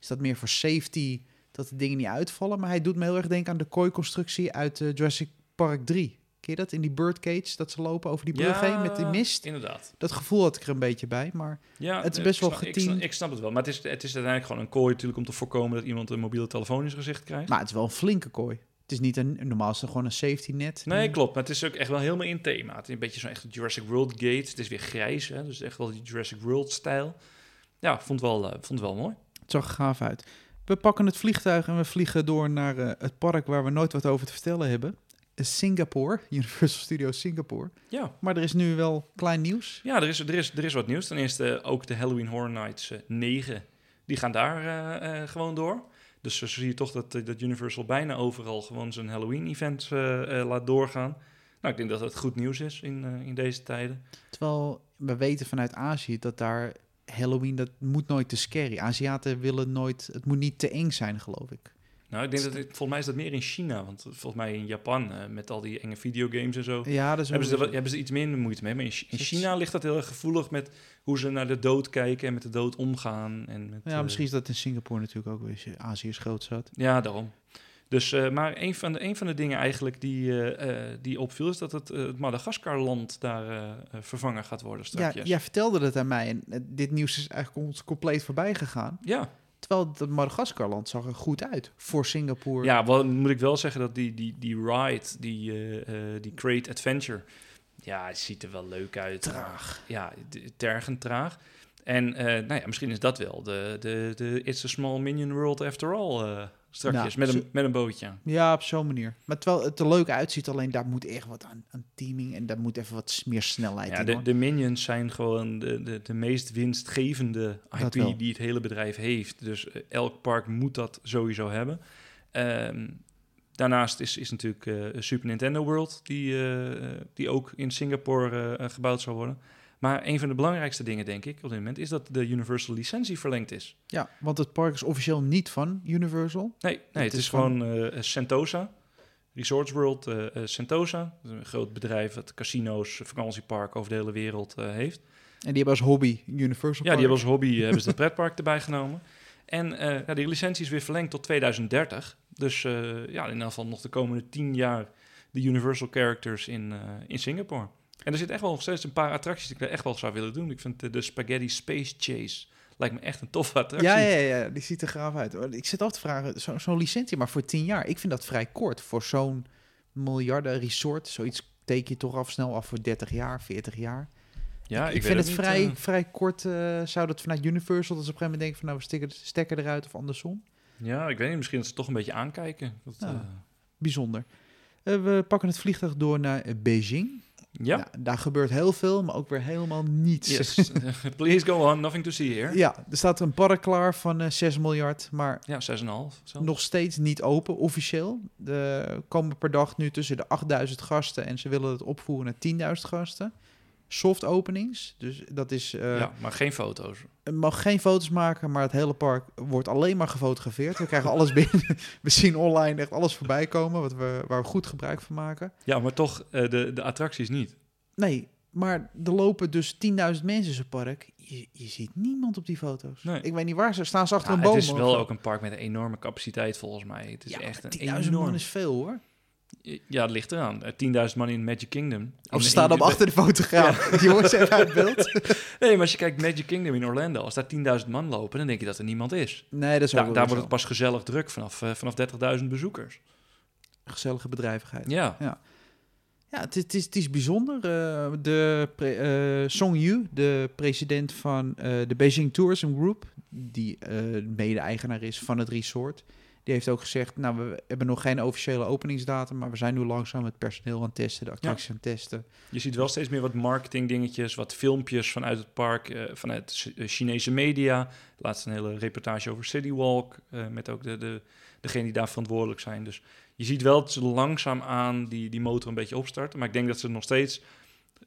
is dat meer voor safety, dat de dingen niet uitvallen? Maar hij doet me heel erg denken aan de kooiconstructie uit eh, Jurassic Park 3. Ken je dat? In die birdcage, dat ze lopen over die brug heen met die mist. inderdaad. Dat gevoel had ik er een beetje bij, maar Ja, Het is eh, best ik wel ik geteamd. snap, ik snap het wel, maar het is, het is uiteindelijk gewoon een kooi natuurlijk om te voorkomen dat iemand een mobiele telefoon in zijn gezicht krijgt. Maar het is wel een flinke kooi. Het is niet een, normaal is het gewoon een safety net. Nee, klopt. Maar het is ook echt wel helemaal in thema. Het is een beetje zo'n echt Jurassic World gate. Het is weer grijs, hè? dus echt wel die Jurassic World stijl. Ja, vond wel, eh, vond het wel mooi. Het zag er gaaf uit. We pakken het vliegtuig en we vliegen door naar eh, het park waar we nooit wat over te vertellen hebben. Eh, Singapore, Universal Studios Singapore. Ja, Maar er is nu wel klein nieuws. ja er, is, er, is, er is wat nieuws. Ten eerste ook de Halloween Horror Nights eh, 9. Die gaan daar eh, eh, gewoon door. Dus zo zie je toch dat, eh, dat Universal bijna overal gewoon zijn Halloween-event eh, eh, laat doorgaan. Nou, ik denk dat dat goed nieuws is in, eh, in deze tijden. Terwijl we weten vanuit Azië dat daar Halloween, dat moet nooit te scary. Aziaten willen nooit, het moet niet te eng zijn, geloof ik. Nou, ik denk dat volgens mij is dat meer in China. Want volgens mij in Japan, eh, met al die enge videogames en zo, Ja, dat hebben, ze er, hebben ze iets minder moeite mee. Maar in, in China ligt dat heel erg gevoelig met hoe ze naar de dood kijken en met de dood omgaan. En met, Ja, eh, misschien is dat in Singapore natuurlijk ook, als je Azië is groot zat. Ja, daarom. Dus, eh, maar een van, de, een van de dingen eigenlijk die, eh, eh, die opviel... is dat het, het Madagaskar-land daar vervangen gaat worden Ja, straks. jij vertelde dat aan mij en dit nieuws is eigenlijk ons compleet voorbij gegaan. ja. Terwijl het Madagascarland zag er goed uit voor Singapore. Ja, wel moet ik wel zeggen dat die, die, die ride, die, die Great Adventure... Ja, het ziet er wel leuk uit. Traag. Ja, tergend traag. En nou ja, misschien is dat wel de, de, de It's a Small Minion World After All eh strakjes. Ja, met, een, met een bootje. Ja, op zo'n manier. Maar terwijl het er leuk uitziet, alleen daar moet echt wat aan, aan teaming en daar moet even wat meer snelheid Ja, in. de, de Minions zijn gewoon de, de, de meest winstgevende. IP die het hele bedrijf heeft. Dus eh, elk park moet dat sowieso hebben. Ehm, daarnaast is, is natuurlijk eh, Super Nintendo World, die, eh, die ook in Singapore gebouwd zou worden. Maar een van de belangrijkste dingen, denk ik, op dit moment, is dat de Universal licentie verlengd is. Ja, want het park is officieel niet van Universal. Nee, nee het, is is, gewoon eh, Sentosa. Resorts World eh, eh, Sentosa. Een groot bedrijf dat casino's, vakantieparken over de hele wereld heeft. En die hebben als hobby Universal Ja, die hebben als hobby hebben ze het [LAUGHS] pretpark erbij genomen. En ja, die licentie is weer verlengd tot 2030. Dus ja, in ieder geval nog de komende 10 jaar de Universal characters in, in Singapore. En er zit echt wel nog steeds een paar attracties die ik echt wel zou willen doen. Ik vind de, Spaghetti Space Chase lijkt me echt een toffe attractie. Ja, ja, ja, die ziet er gaaf uit. Ik zit af te vragen, zo- zo'n licentie maar voor 10 jaar. Ik vind dat vrij kort voor zo'n miljarden resort. Zoiets teken je toch af snel af voor 30 jaar, 40 jaar. Ja, ik, vind het vrij, eh, vrij kort. eh, zou dat vanuit Universal, dat ze op een gegeven moment denken van nou, we stikken de stekker eruit of andersom. ja, ik weet niet. Misschien dat ze toch een beetje aankijken. Dat, eh, Bijzonder. We pakken het vliegtuig door naar Beijing. Ja. Nou, daar gebeurt heel veel, maar ook weer helemaal niets. Yes. [LAUGHS] Please go on. Nothing to see here. Ja, er staat een park klaar van eh 6 miljard, maar Ja, 6,5. Zo. nog steeds niet open officieel. Er komen per dag nu tussen de 8000 gasten en ze willen het opvoeren naar 10.000 gasten. Soft openings, dus dat is... eh ja, maar geen foto's. Je mag geen foto's maken, maar het hele park wordt alleen maar gefotografeerd. We krijgen alles [LAUGHS] binnen. We zien online echt alles voorbij komen, wat we, waar we goed gebruik van maken. Ja, maar toch eh, de, de attracties niet. Nee, maar er lopen dus 10.000 mensen in zo'n park. Je, je ziet niemand op die foto's. Nee. Ik weet niet waar ze staan. Ze achter Ja, een boom. het is wel ook een park met een enorme capaciteit volgens mij. Het is ja, echt een 10.000 enorm... man is veel hoor. Ja, het ligt eraan. Eh, 10.000 man in Magic Kingdom. Of ze staan op achter de fotograaf. [LAUGHS] Die jongens even uit beeld. [LAUGHS] Nee, maar als je kijkt Magic Kingdom in Orlando, als daar 10.000 man lopen, dan denk je dat er niemand is. Nee, dat is Daar, wordt het pas gezellig druk vanaf, eh, vanaf 30.000 bezoekers. zo. gezellige bedrijvigheid. Ja, Ja, het is, het is, het is bijzonder. Eh, de pre- eh, Song Yu, de president van eh, de Beijing Tourism Group, die eh, mede-eigenaar is van het resort, die heeft ook gezegd, nou, we hebben nog geen officiële openingsdatum, maar we zijn nu langzaam het personeel aan het testen, de attracties aan het testen. je ziet wel steeds meer wat marketing dingetjes, wat filmpjes vanuit het park, eh, vanuit eh, Chinese media. Laatst een hele reportage over City Walk, eh, met ook de, de, degene die daar verantwoordelijk zijn. Dus je ziet wel dat ze langzaam aan die, die motor een beetje opstarten. Maar ik denk dat ze het nog steeds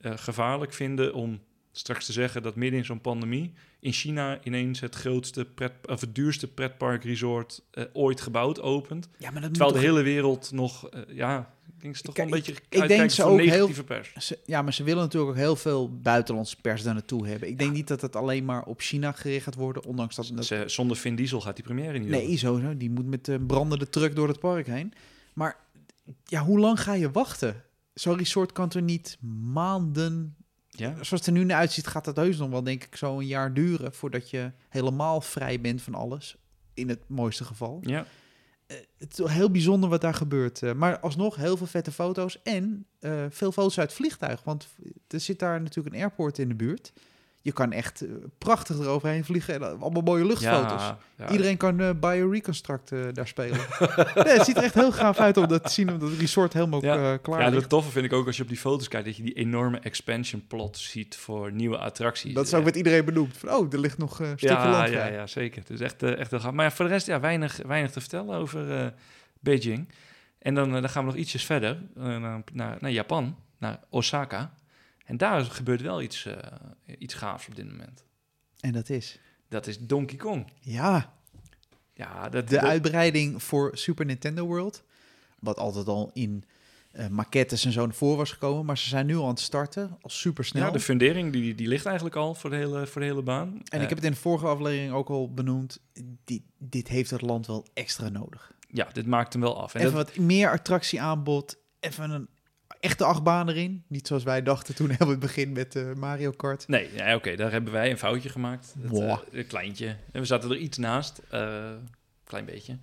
gevaarlijk vinden om straks te zeggen dat midden in zo'n pandemie in China ineens het grootste pret, of het duurste pretparkresort uh, ooit gebouwd opent. Ja, maar dat Terwijl de toch- hele wereld nog, eh, ja, ik denk ze toch een beetje ik denk ze ook heel- negatieve pers. Ze- ja, maar ze willen natuurlijk ook heel veel buitenlandse pers daar naartoe hebben. Ik denk niet dat het alleen maar op China gericht gaat worden, ondanks dat... dat Ze, zonder Vin Diesel gaat die première niet nee, sowieso. Die moet met een brandende truck door het park heen. Maar ja, hoe lang ga je wachten? Zo'n resort kan er niet maanden... Ja? Zoals het er nu naar uitziet, gaat dat heus nog wel, denk ik, zo een jaar duren... voordat je helemaal vrij bent van alles. In het mooiste geval. Ja. Eh, het is heel bijzonder wat daar gebeurt. eh, maar alsnog heel veel vette foto's en eh, veel foto's uit het vliegtuig. Want er zit daar natuurlijk een airport in de buurt. Je kan echt eh, prachtig eroverheen vliegen en eh, allemaal mooie luchtfoto's. Ja, ja. Iedereen kan eh Bioreconstruct eh, daar spelen. [LAUGHS] nee, het ziet er echt heel gaaf uit om dat te zien, omdat het resort helemaal Ja. eh, klaar Ja, ligt. het toffe vind ik ook als je op die foto's kijkt, dat je die enorme expansion plot ziet voor nieuwe attracties. Dat is ook met iedereen benoemd. Van, oh, er ligt nog een stukje ja, land ja, vrij. ja, zeker. Het is echt, echt heel gaaf. Maar ja, voor de rest, ja, weinig, weinig te vertellen over Beijing. En dan, dan gaan we nog ietsjes verder naar, naar, naar Japan, naar Osaka. En daar gebeurt wel iets, eh, iets gaafs op dit moment. En dat is, Dat is Donkey Kong. ja, Ja, dat, de dat- uitbreiding voor Super Nintendo World. Wat altijd al in eh maquettes en zo naar voren was gekomen. Maar ze zijn nu al aan het starten, al super snel. ja, de fundering die, die ligt eigenlijk al voor de hele, voor de hele baan. en Eh, ik heb het in de vorige aflevering ook al benoemd. Dit, dit heeft het land wel extra nodig. Ja, dit maakt hem wel af. En even dat- wat meer attractieaanbod. Even een echte achtbaan erin. Niet zoals wij dachten toen [LAUGHS] helemaal in het begin met eh, Mario Kart. Nee, ja, oké, daar hebben wij een foutje gemaakt. Het, Wow. eh, een kleintje. En we zaten er iets naast. eh klein beetje.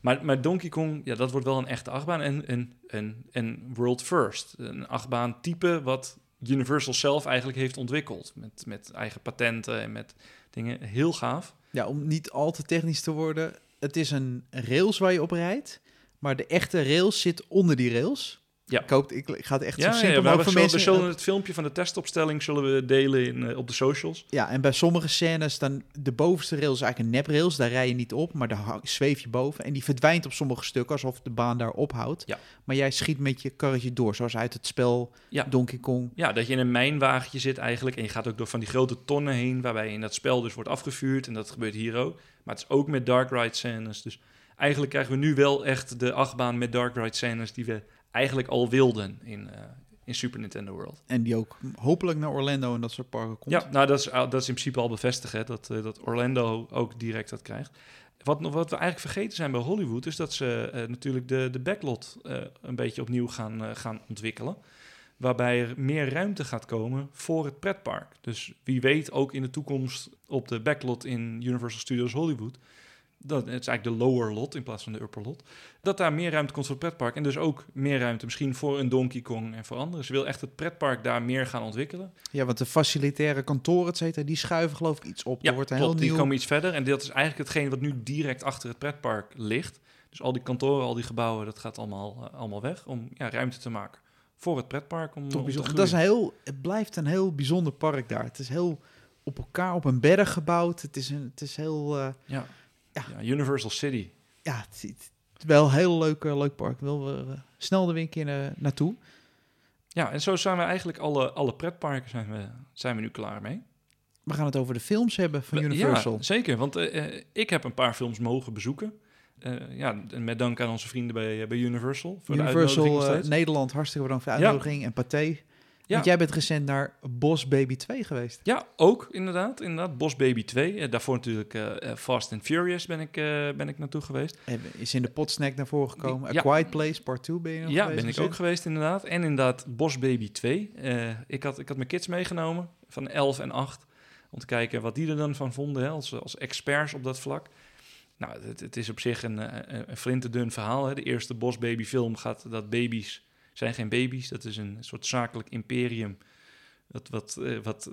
Maar, maar Donkey Kong, ja, dat wordt wel een echte achtbaan. En een, een, een world first. Een achtbaan type wat Universal zelf eigenlijk heeft ontwikkeld. Met, met eigen patenten en met dingen. Heel gaaf. Ja, om niet al te technisch te worden. Het is een rails waar je op rijdt. Maar de echte rails zit onder die rails. Ja. Ik, hoop, ik, ik ga het echt Ja, zo ja, simpel mogelijk hebben voor we mensen... zullen het filmpje van de testopstelling zullen we delen in, eh, op de socials. Ja, en bij sommige scènes dan de bovenste rails is eigenlijk een neprails. Daar rij je niet op, maar daar zweef je boven. En die verdwijnt op sommige stukken alsof de baan daar ophoudt. Ja. Maar jij schiet met je karretje door, zoals uit het spel Ja. Donkey Kong. Ja, dat je in een mijnwagentje zit eigenlijk. En je gaat ook door van die grote tonnen heen, waarbij je in dat spel dus wordt afgevuurd. En dat gebeurt hier ook. Maar het is ook met dark ride scènes. Dus eigenlijk krijgen we nu wel echt de achtbaan met dark ride scènes die we eigenlijk al wilden in, eh, in Super Nintendo World. En die ook hopelijk naar Orlando en dat soort parken komt. Ja, nou dat is, dat is in principe al bevestigd, hè, dat, eh, dat Orlando ook direct dat krijgt. Wat, nog- wat we eigenlijk vergeten zijn bij Hollywood, is dat ze eh, natuurlijk de, de backlot een beetje opnieuw gaan, gaan ontwikkelen. Waarbij er meer ruimte gaat komen voor het pretpark. Dus wie weet ook in de toekomst op de backlot in Universal Studios Hollywood. Dat, het is eigenlijk de lower lot in plaats van de upper lot. Dat daar meer ruimte komt voor het pretpark. En dus ook meer ruimte misschien voor een Donkey Kong en voor anderen. Ze wil echt het pretpark daar meer gaan ontwikkelen. Ja, want de facilitaire kantoren, et cetera, die schuiven geloof ik iets op. Ja, er wordt een klopt, heel die nieuw... komen iets verder. En dat is eigenlijk hetgeen wat nu direct achter het pretpark ligt. Dus al die kantoren, al die gebouwen, dat gaat allemaal, eh, allemaal weg om ja, ruimte te maken voor het pretpark. Om, Toch om bijzonder. Dat is een heel, het blijft een heel bijzonder park daar. Het is heel op elkaar, op een berg gebouwd. Het is, een, het is heel, eh, ja. Ja. Ja, Universal City. ja, het, het is wel een heel leuk, eh, leuk park. Wil eh, snel de weer een keer naartoe. Ja, en zo zijn we eigenlijk alle, alle pretparken zijn we, zijn we nu klaar mee. We gaan het over de films hebben van Universal. Ja, zeker. Want eh, ik heb een paar films mogen bezoeken. Eh, ja, en met dank aan onze vrienden bij, bij Universal. Voor de Universal steeds. Nederland, hartstikke bedankt voor de Ja. uitnodiging. En Pathé. Ja. Want jij bent recent naar Boss Baby 2 geweest. Ja, ook inderdaad. inderdaad. Boss Baby 2. Eh, daarvoor natuurlijk eh, eh, Fast and Furious ben ik, ben ik naartoe geweest. En Is in de potsnack naar voren gekomen. Ja. A Quiet Place, part 2 ben je nog Ja, geweest ben ik ook geweest inderdaad. En inderdaad Boss Baby 2. Eh, ik, had, ik had mijn kids meegenomen van 11 en 8. Om te kijken wat die er dan van vonden hè, als, als experts op dat vlak. Nou, het, het is op zich een, een, een flinterdun verhaal. Hè. De eerste Boss Baby film gaat dat baby's zijn geen baby's. Dat is een soort zakelijk imperium. Dat, wat, eh, wat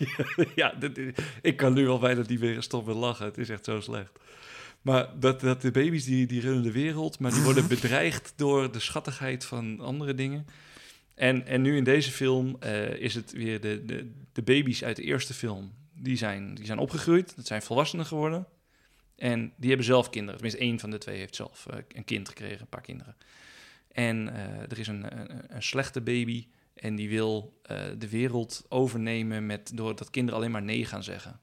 [LAUGHS] ja, dit- ik kan nu al bijna niet weer stoppen lachen. Het is echt zo slecht. Maar dat, dat de baby's die, die runnen de wereld, maar die worden bedreigd door de schattigheid van andere dingen. En, en nu in deze film eh, is het weer de, de, de baby's uit de eerste film. Die zijn, die zijn opgegroeid, dat zijn volwassenen geworden. En die hebben zelf kinderen. Tenminste, één van de twee heeft zelf eh, een kind gekregen, een paar kinderen. En eh, er is een, een, een slechte baby En die wil eh, de wereld overnemen met, doordat kinderen alleen maar nee gaan zeggen.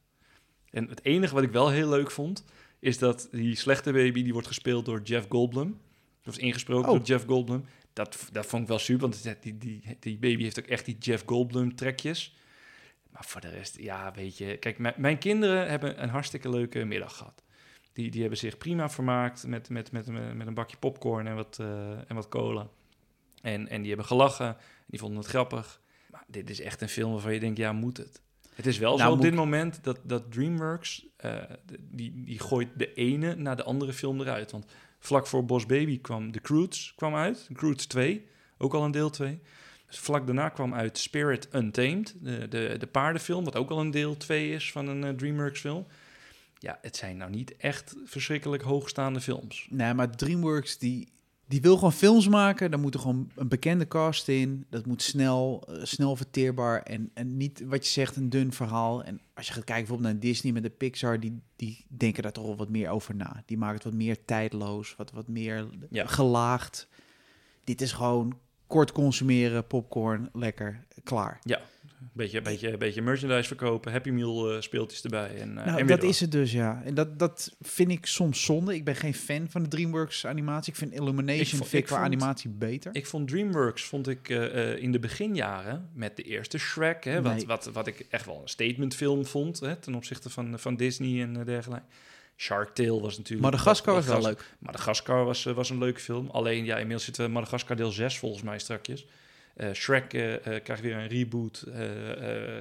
En het enige wat ik wel heel leuk vond, is dat die slechte baby, die wordt gespeeld door Jeff Goldblum. Dat was ingesproken Oh. door Jeff Goldblum. Dat, dat vond ik wel super, want die, die, die baby heeft ook echt die Jeff Goldblum trekjes. Maar voor de rest, ja, weet je... Kijk, mijn kinderen hebben een hartstikke leuke middag gehad. Die, die hebben zich prima vermaakt met, met, met, met een bakje popcorn en wat, eh, en wat cola. En, en die hebben gelachen, die vonden het grappig. Maar dit is echt een film waarvan je denkt, ja, moet het? Het is wel Nou, zo op dit moment dat, dat DreamWorks, de- die, die gooit de ene na de andere film eruit. Want vlak voor Boss Baby kwam The Croods kwam uit, Croods 2, ook al een deel 2. Dus vlak daarna kwam uit Spirit Untamed, de, de, de paardenfilm, wat ook al een deel 2 is van een eh, DreamWorks film. Ja, het zijn nou niet echt verschrikkelijk hoogstaande films. Nee, maar DreamWorks die, die wil gewoon films maken. Daar moet er gewoon een bekende cast in. Dat moet snel, eh, snel verteerbaar en, en niet wat je zegt een dun verhaal. En als je gaat kijken bijvoorbeeld naar Disney met de Pixar, die, die denken daar toch wel wat meer over na. Die maken het wat meer tijdloos, wat, wat meer Ja. gelaagd. Dit is gewoon kort consumeren, popcorn, lekker, klaar. Beetje, beetje, beetje merchandise verkopen, Happy Meal eh, speeltjes erbij. En, eh, Nou, en dat door. is het dus, ja. En dat, dat vind ik soms zonde. Ik ben geen fan van de DreamWorks animatie. Ik vind Illumination Ik qua animatie beter. Ik vond DreamWorks vond ik eh, in de beginjaren met de eerste Shrek, hè, wat, Nee. wat, wat ik echt wel een statementfilm vond hè, ten opzichte van, van Disney en dergelijke. Shark Tale was natuurlijk. Madagaskar was wel Madagas- leuk. Madagaskar was, was een leuke film. Alleen ja, inmiddels zitten we Madagaskar deel 6 volgens mij strakjes. Eh Shrek eh, eh, krijgt weer een reboot.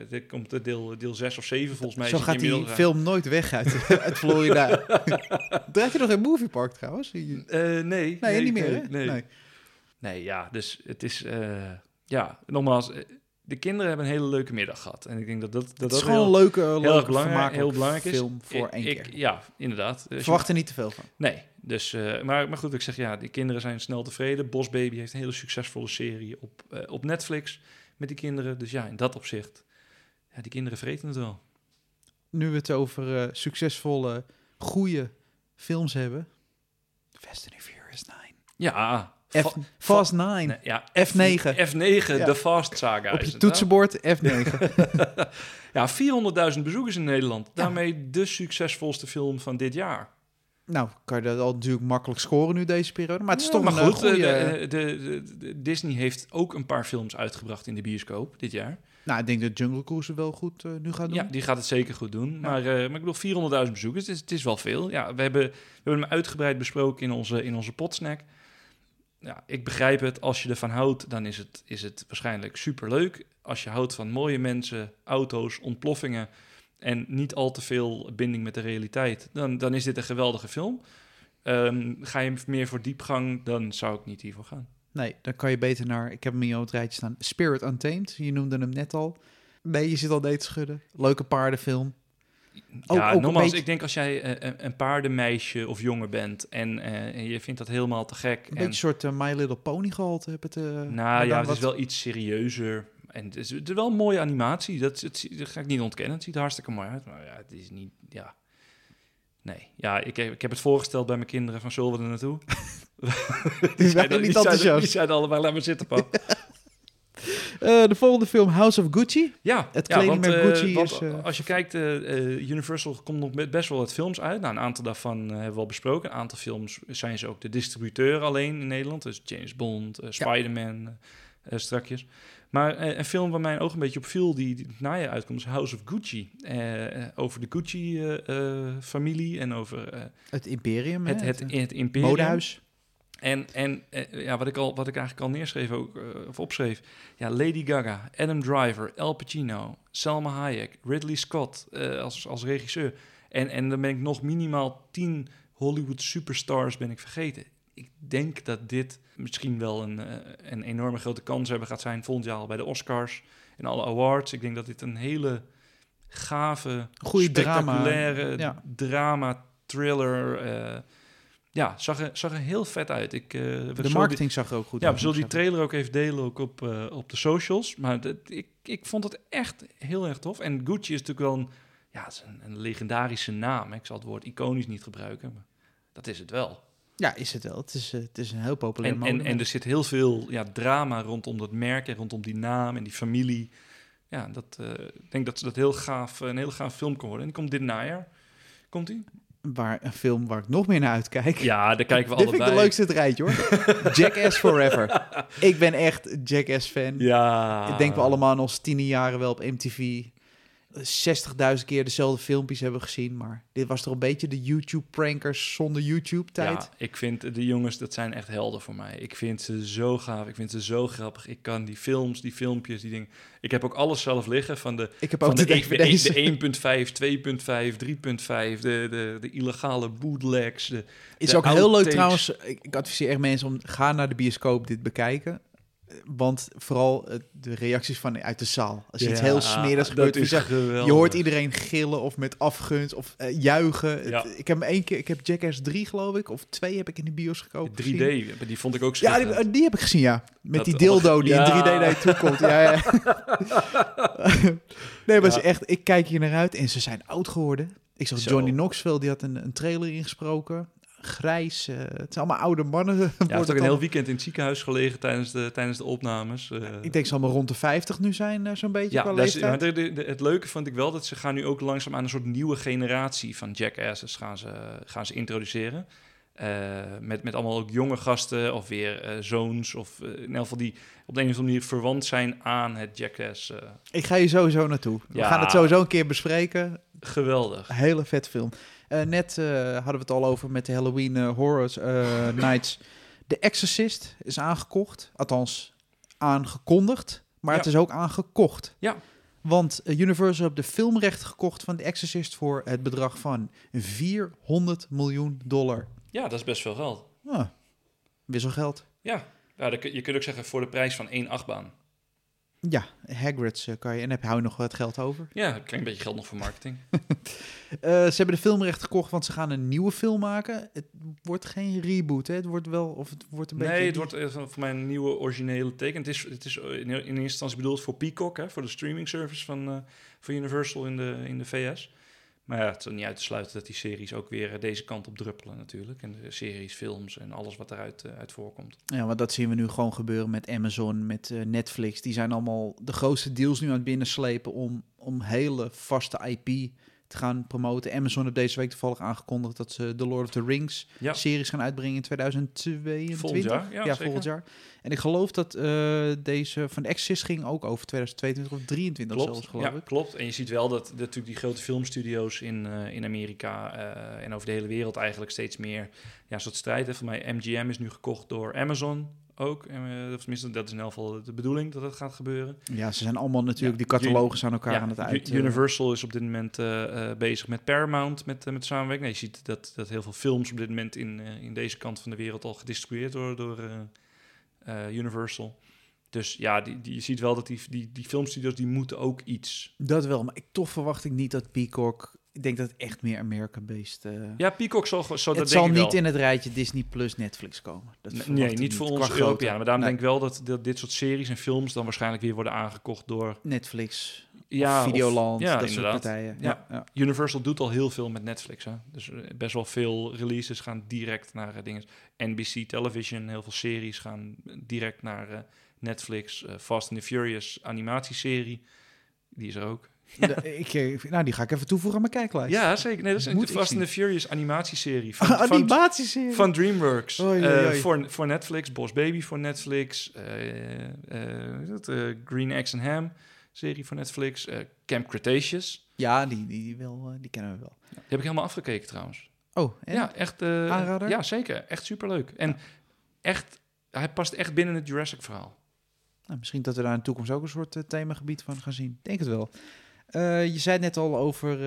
Dit komt de deel, deel 6 of 7 volgens mij. Zo gaat die film nooit weg uit, [LAUGHS] uit Florida. [LAUGHS] Draait je nog in Moviepark trouwens? Nee, eh, nee, nee, niet meer, nee? Nee. Nee. Nee, ja, dus het is... ja, nogmaals, de kinderen hebben een hele leuke middag gehad. En ik denk dat dat, dat, dat is gewoon heel, een leuke, heel leuke belangrijk, heel belangrijk is. film voor Ik- één ik- keer. Ja, inderdaad. Je- Verwacht er niet te veel van. Nee, dus, eh, maar, maar goed, ik zeg ja, die kinderen zijn snel tevreden. Boss Baby heeft een hele succesvolle serie op, eh, op Netflix met die kinderen. Dus ja, in dat opzicht, ja, die kinderen vreten het wel. Nu we het over eh, succesvolle, goede films hebben. Fast and Furious 9. Ja, F, fa- Fast 9. nee, ja F9. F9, Ja. de Fast Saga. Op je het, toetsenbord F9. hè? [LAUGHS] ja, 400.000 bezoekers in Nederland. Daarmee de succesvolste film van dit jaar. nou, kan je dat al natuurlijk makkelijk scoren nu deze periode. Maar het is Ja, toch maar een goed, goede... eh, de, de, de- de- Disney heeft ook een paar films uitgebracht in de bioscoop dit jaar. nou, ik denk dat Jungle Cruise wel goed eh, nu gaat doen. Ja, die gaat het zeker goed doen. Maar, eh, maar ik bedoel, 400.000 bezoekers, het is, het is wel veel. Ja, we hebben, we hebben hem uitgebreid besproken in onze, in onze potsnack. Ja, ik begrijp het. Als je ervan houdt, dan is het, is het waarschijnlijk superleuk. Als je houdt van mooie mensen, auto's, ontploffingen... en niet al te veel binding met de realiteit... dan, dan is dit een geweldige film. Ehm, ga je meer voor diepgang, dan zou ik niet hiervoor gaan. Nee, dan kan je beter naar... Ik heb hem op het rijtje staan. Spirit Untamed. Je noemde hem net al. Nee, je zit al te schudden. Leuke paardenfilm. Ook- ja, ook nogmaals, beetje- ik denk als jij eh, een, een paardenmeisje of jonger bent en, eh, en je vindt dat helemaal te gek. Een en, beetje een soort eh, My Little Pony gehalte. Heb het, eh, nou ja, het wat- is wel iets serieuzer. En het is, het is wel een mooie animatie. Dat, het, dat ga ik niet ontkennen. Het ziet er hartstikke mooi uit. Maar ja, het is niet. Ja. Nee, ja, ik heb, ik heb het voorgesteld bij mijn kinderen van zullen we er naartoe? [LAUGHS] Die waren niet enthousiast. Die zeiden allebei, laat maar zitten, pap. [LAUGHS] Eh, de volgende film, House of Gucci. Ja, Het ja, kledingmerk want, eh, Gucci want is, eh, als je kijkt, Universal komt nog met best wel wat films uit. Nou, een aantal daarvan hebben we al besproken. Een aantal films zijn ze ook de distributeur alleen in Nederland. Dus James Bond, Spider-Man, eh, strakjes. Maar een film waar mijn oog een beetje op viel, die, die het najaar uitkomt, is House of Gucci. Over de Gucci-familie en over Het Imperium. hè, het, het, eh, het imperium. modehuis. En, en eh, ja, wat, ik al, wat ik eigenlijk al neerschreef, ook, eh, of opschreef. Ja, Lady Gaga, Adam Driver, Al Pacino, Selma Hayek, Ridley Scott eh, als, als regisseur. En, en dan ben ik nog minimaal tien Hollywood superstars ben ik vergeten. Ik denk dat dit misschien wel een, een enorme grote kans hebben gaat zijn volgend jaar al bij de Oscars en alle awards. Ik denk dat dit een hele gave, Goeie drama, spectaculaire ja. drama, thriller. Ja, zag er, zag er heel vet uit. Ik, eh, De die- marketing zag er ook goed ja, uit. we zullen die trailer ook even delen ook op, eh, op de socials. Maar dat, ik, ik vond het echt heel erg tof. En Gucci is natuurlijk wel een, ja, het is een, een legendarische naam. hè. Ik zal het woord iconisch niet gebruiken, maar dat is het wel. Ja, is het wel. Het is, eh, het is een heel populair En, en, en er zit heel veel ja, drama rondom dat merk en rondom die naam en die familie. Ja, dat, ik denk dat ze dat heel gaaf, een heel gaaf film kan worden. En die komt dit najaar. Komt die? Waar een film waar ik nog meer naar uitkijk. Ja, daar kijken we [LAUGHS] Dit allebei. vind ik de leukste het rijtje hoor. [LAUGHS] Jackass Forever. Ik ben echt Jackass fan. Ja. Ik denk we allemaal in onze tien jaren wel op MTV 60.000 keer dezelfde filmpjes hebben gezien. Maar dit was toch een beetje de YouTube-prankers zonder YouTube-tijd. Ja, ik vind de jongens, dat zijn echt helden voor mij. Ik vind ze zo gaaf, ik vind ze zo grappig. Ik kan die films, die filmpjes, die dingen... Ik heb ook alles zelf liggen van de, Ik heb van ook de, de DVD's. de 1.5, 2.5, 3.5, de, de, de, de illegale bootlegs. De, Is de ook heel leuk trouwens. Ik, ik adviseer echt mensen om ga naar de bioscoop dit bekijken. Want vooral eh, de reacties van uit de zaal. Als iets Ja, heel smerigs dat gebeurt, is je, je hoort iedereen gillen of met afgunst of eh, juichen. Het- ik heb hem één keer, ik heb Jackass 3 geloof ik, of 2 heb ik in de bios gekocht. 3D, die vond ik ook Ja, die, die heb ik gezien, ja. Met Dat die dildo die Ja. in 3D naar je toe komt. Ja, ja. [LAUGHS] nee, maar Ja. ze echt, ik kijk hier naar uit en ze zijn oud geworden. Ik zag Zo. Johnny Knoxville, die had een, een trailer ingesproken. Grijs, eh, het zijn allemaal oude mannen. [LAUGHS] Ja, Wordt ook een heel weekend in het ziekenhuis gelegen tijdens de, tijdens de opnames. eh. Ik denk ze allemaal rond de 50 nu zijn, eh, zo'n beetje ja, qua dat is- leeftijd. maar de- de- de- het leuke vond ik wel dat ze gaan nu ook langzaam aan een soort nieuwe generatie van jackasses gaan ze, gaan ze introduceren. Met, met allemaal ook jonge gasten of weer zoons of in ieder geval die op de een of andere manier verwant zijn aan het jackass. Ik ga hier sowieso naartoe. We gaan het sowieso een keer bespreken. geweldig. Hele vet film. Eh, net eh, hadden we het al over met de Halloween eh, Horror [LAUGHS] Nights. The Exorcist is aangekocht. Althans, aangekondigd. Maar Ja. het is ook aangekocht. Ja. Want Universal heeft de filmrechten gekocht van The Exorcist... voor het bedrag van 400 miljoen dollar. Ja, dat is best veel geld. Ah, wisselgeld. Ja, ja je kunt ook zeggen voor de prijs van één achtbaan. Ja, Hagrid's eh, kan je... En heb- hou je nog wat geld over. Ja, een klein beetje geld nog voor marketing. [LAUGHS] Eh, ze hebben de filmrechten gekocht, want ze gaan een nieuwe film maken. Het wordt geen reboot, hè? Het wordt wel... Of het wordt een beetje... Nee, het wordt eh, voor mij een nieuwe originele teken. Het is, het is in eerste instantie bedoeld voor Peacock, hè, voor de streaming service van, van Universal in de, in de VS. Maar ja, het is niet uit te sluiten dat die series ook weer eh, deze kant op druppelen natuurlijk. En de series, films en alles wat eruit eh, uit voorkomt. Ja, want dat zien we nu gewoon gebeuren met Amazon, met eh, Netflix. Die zijn allemaal de grootste deals nu aan het binnenslepen om, om hele vaste IP te gaan promoten. Amazon heeft deze week toevallig aangekondigd dat ze The Lord of the Rings Ja. series gaan uitbrengen in 2022. Volgend jaar, ja, zeker. volgend jaar. En ik geloof dat eh, deze van Exorcist ging ook over 2022 of 23 zelfs, Klopt, geloof ja, ik. klopt. En je ziet wel dat, dat natuurlijk die grote filmstudio's in, eh, in Amerika eh, en over de hele wereld eigenlijk steeds meer ja, soort strijd heeft. Voor mij MGM is nu gekocht door Amazon ook. Eh, of tenminste, dat is in elk geval de bedoeling dat dat gaat gebeuren. Ja, ze zijn allemaal natuurlijk Ja, die catalogus aan elkaar Ja, aan het uit. eh, Universal is op dit moment eh, eh, bezig met Paramount, met, met samenwerking. Nee, je ziet dat, dat heel veel films op dit moment in, in deze kant van de wereld al gedistribueerd worden door eh, eh, Universal. Dus ja, die, die, je ziet wel dat die, die, die filmstudios die moeten ook iets. Dat wel, maar ik, toch verwacht ik niet dat Peacock... Ik denk dat het echt meer America-based... eh, Ja, Peacock zal, dat het denk zal ik niet wel. in het rijtje Disney plus Netflix komen. Dat Nee, niet voor ons. Europeanen. Maar daarom Nee, denk ik wel dat, dat dit soort series en films dan waarschijnlijk weer worden aangekocht door... Netflix, Ja, of Videoland, ja, dat soort inderdaad. partijen. Ja. Ja. Universal doet al heel veel met Netflix. Hè? Dus eh, best wel veel releases gaan direct naar eh, dingen. NBC Television, heel veel series gaan direct naar Netflix. Fast and the Furious animatieserie, die is er ook. De- ik, eh, nou, die ga ik even toevoegen aan mijn kijklijst. Ja, zeker. Nee, dat is Moet de ik Fast zien. and the Furious animatieserie [LAUGHS] van, Animatieserie. van DreamWorks. Eh, voor, voor Netflix, Boss Baby voor Netflix. is dat? Green Eggs and Ham serie voor Netflix. Camp Cretaceous. Ja, die, die, wel, die kennen we wel. Die heb ik helemaal afgekeken trouwens. Oh, en? Ja, echt. Aanrader? Ja, zeker. Echt superleuk. En echt, hij past echt binnen het Jurassic verhaal. Nou, misschien dat we daar in de toekomst ook een soort eh, themagebied van gaan zien. Denk het wel. Eh, je zei net al over eh,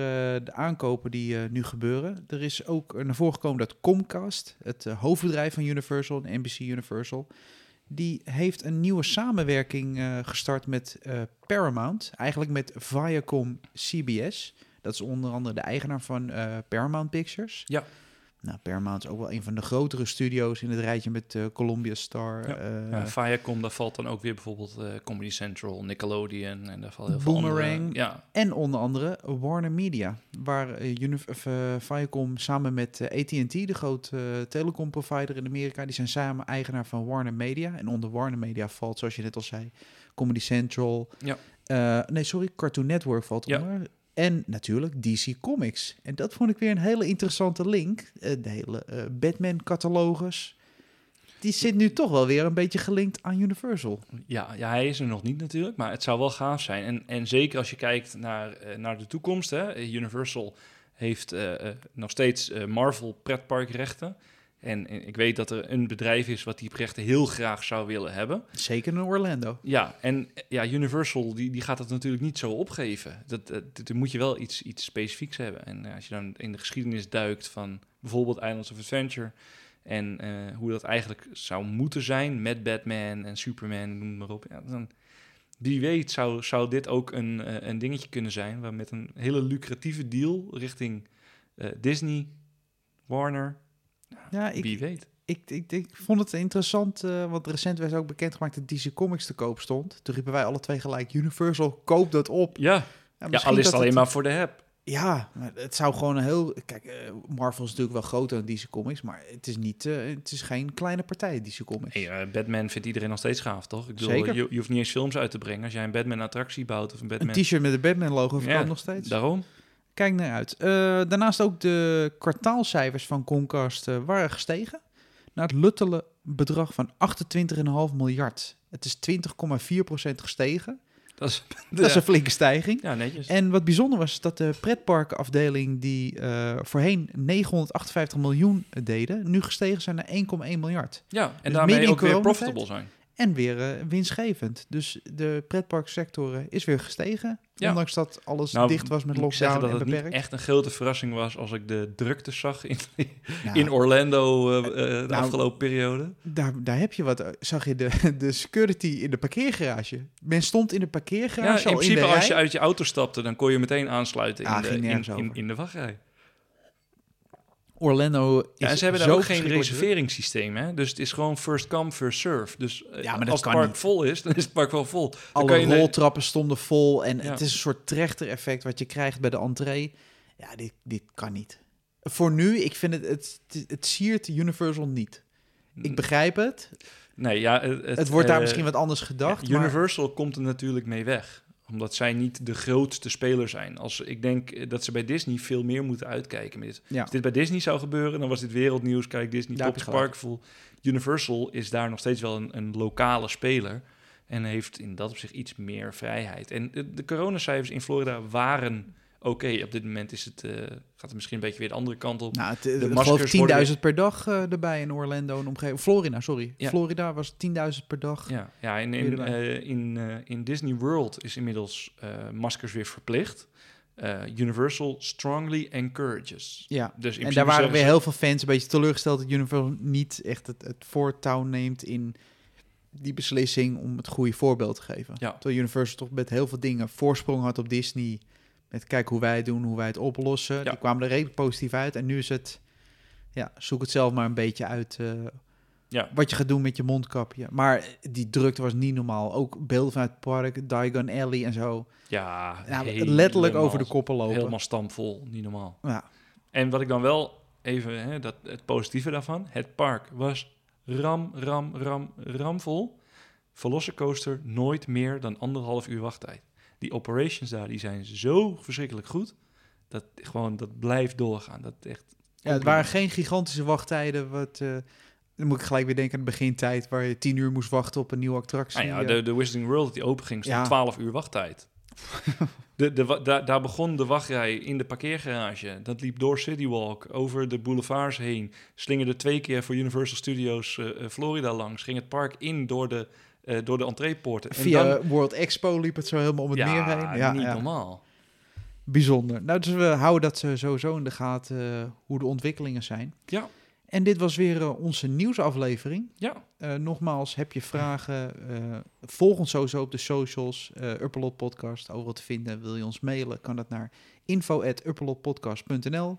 de aankopen die eh, nu gebeuren. Er is ook naar voren gekomen dat Comcast, het hoofdbedrijf van Universal, en NBC Universal, die heeft een nieuwe samenwerking gestart met Paramount. Eigenlijk met Viacom CBS. Dat is onder andere de eigenaar van Paramount Pictures. Ja. Nou, Paramount is ook wel een van de grotere studio's in het rijtje met eh, Columbia Star. Ja. eh, Ja, Viacom, daar valt dan ook weer bijvoorbeeld eh, Comedy Central, Nickelodeon en daar valt heel veel Boomerang. andere- Ja, En onder andere Warner Media, waar of, eh, Viacom samen met AT&T, de grote eh, telecomprovider in Amerika, die zijn samen eigenaar van Warner Media. En onder Warner Media valt, zoals je net al zei, Comedy Central. Ja. Eh, nee, sorry, Cartoon Network valt Ja. onder. En natuurlijk DC Comics. En dat vond ik weer een hele interessante link. Eh, de hele eh, Batman-catalogus. Die zit nu toch wel weer een beetje gelinkt aan Universal. Ja, ja, hij is er nog niet natuurlijk, maar het zou wel gaaf zijn. En, en zeker als je kijkt naar, eh, naar de toekomst. Hè. Universal heeft nog steeds Marvel pretparkrechten. En, en ik weet dat er een bedrijf is wat die rechten heel graag zou willen hebben. Zeker in Orlando. Ja, en ja, Universal die, die gaat dat natuurlijk niet zo opgeven. Dat, dat, dat- dan moet je wel iets, iets specifieks hebben. En eh, als je dan in de geschiedenis duikt van bijvoorbeeld Islands of Adventure... en eh, hoe dat eigenlijk zou moeten zijn met Batman en Superman, noem maar op... Ja, dan, wie weet zou, zou dit ook een, eh, een dingetje kunnen zijn... waar met een hele lucratieve deal richting Disney, Warner, Ja, ik, wie weet. ik, ik, ik vond het interessant, eh, want recent werd ook bekendgemaakt dat DC Comics te koop stond. Toen riepen wij alle twee gelijk, Universal, koop dat op. Ja, Ja, al is het alleen het- maar voor de heb. Ja, maar het zou gewoon een heel... Kijk, eh, Marvel is natuurlijk wel groter dan DC Comics, maar het is, niet, eh, het is geen kleine partij, DC Comics. Hey, Batman vindt iedereen nog steeds gaaf, toch? Ik bedoel, Zeker. Je, je hoeft niet eens films uit te brengen. Als jij een Batman-attractie bouwt of een een Batman... t-shirt met een Batman-logo verkoopt Ja, nog steeds. Daarom? Kijk naar uit. Eh, daarnaast ook de kwartaalcijfers van Comcast eh, waren gestegen. Naar het luttele bedrag van 28,5 miljard. Het is 20,4% gestegen. Dat is, [LAUGHS] Dat is een flinke stijging. Ja, netjes. En wat bijzonder was, is dat de pretparkenafdeling die eh, voorheen 958 miljoen deden, nu gestegen zijn naar 1,1 miljard. ja, en dus daarmee ook weer profitable zijn. En weer eh, winstgevend. Dus de pretparksector is weer gestegen. Ja. Ondanks dat alles Nou, dicht was met Moet ik zeggen lockdown dat en het beperkt. niet echt een grote verrassing was als ik de drukte zag in, Nou, in Orlando eh, eh, de Nou, afgelopen periode. Daar, daar heb je wat. Zag je de, [LAUGHS] de security in de parkeergarage? Men stond in de Ja, parkeergarage in al principe in de als je uit je auto stapte, dan kon je meteen aansluiten Ah, in, de, in, in, in de wachtrij. Orlando is Ja, en ze hebben daar ook geen reserveringssysteem, hè? Dus het is gewoon first come, first serve. Dus eh, Ja, maar als het park niet. vol is, dan is het park wel vol. Dan Alle kan je roltrappen stonden vol en Ja. het is een soort trechter-effect wat je krijgt bij de entree. Ja, dit, dit kan niet. Voor nu, ik vind het, het, het, het siert Universal niet. Ik begrijp het. Nee, ja, het, Het, wordt daar eh, misschien wat anders gedacht. ja, maar Universal komt er natuurlijk mee weg. Omdat zij niet de grootste speler zijn. Als, ik denk eh, dat ze bij Disney veel meer moeten uitkijken. Met dit. ja. Als dit bij Disney zou gebeuren, dan was dit wereldnieuws. Kijk, Disney, je gelijk. sparkful. Universal is daar nog steeds wel een, een lokale speler. En heeft in dat opzicht iets meer vrijheid. En de, de coronacijfers in Florida waren oké. Op dit moment is het, eh, gaat het misschien een beetje weer de andere kant op. Nou, het, de geloof maskers 10.000 worden per dag eh, erbij in Orlando en omgeving. Florida, sorry. Ja. Florida was 10.000 per dag. Ja, ja in, in, erbij. eh, in, eh, in Disney World is inmiddels eh, maskers weer verplicht. Eh, Universal strongly encourages. Ja. Dus in En daar waren weer heel veel fans een beetje teleurgesteld dat Universal niet echt het, het voortouw neemt in die beslissing om het goede voorbeeld te geven. Ja. Terwijl Universal toch met heel veel dingen voorsprong had op Disney. Met kijk hoe wij het doen, hoe wij het oplossen. Ja. Die kwamen er redelijk positief uit. En nu is het, ja, zoek het zelf maar een beetje uit eh, Ja. wat je gaat doen met je mondkapje. Maar die drukte was niet normaal. Ook beelden vanuit het park, Diagon Alley en zo. Ja, helemaal- letterlijk over de koppen lopen. Helemaal stampvol, niet normaal. Ja. En wat ik dan wel even, hè, dat, het positieve daarvan, het park was ram, ram, ram, ramvol. Velocicoaster nooit meer dan anderhalf uur wachttijd. Die operations daar, die zijn zo verschrikkelijk goed. Dat gewoon, dat blijft doorgaan. Dat echt... Ja, het waren geen gigantische wachttijden. Wat, eh, dan moet ik gelijk weer denken aan de begintijd... waar je tien uur moest wachten op een nieuwe attractie. Nou ja, de, de Wizarding World die open ging, stond Ja. 12 uur wachttijd. [LAUGHS] de, daar, daar begon de wachtrij in de parkeergarage. Dat liep door City Walk, over de boulevards heen. Slingerde twee keer voor Universal Studios eh, eh, Florida langs. Ging het park in door de, eh, door de entreepoorten. En Via dan- World Expo liep het zo helemaal om het ja, meer heen. Ja, niet ja. normaal. Bijzonder. Nou, dus we houden dat eh, sowieso in de gaten eh, hoe de ontwikkelingen zijn. Ja. En dit was weer onze nieuwsaflevering. Ja, nogmaals, heb je vragen? volg ons sowieso op de socials. Upperlot Podcast, overal te vinden. Wil je ons mailen, kan dat naar info.upperlotpodcast.nl.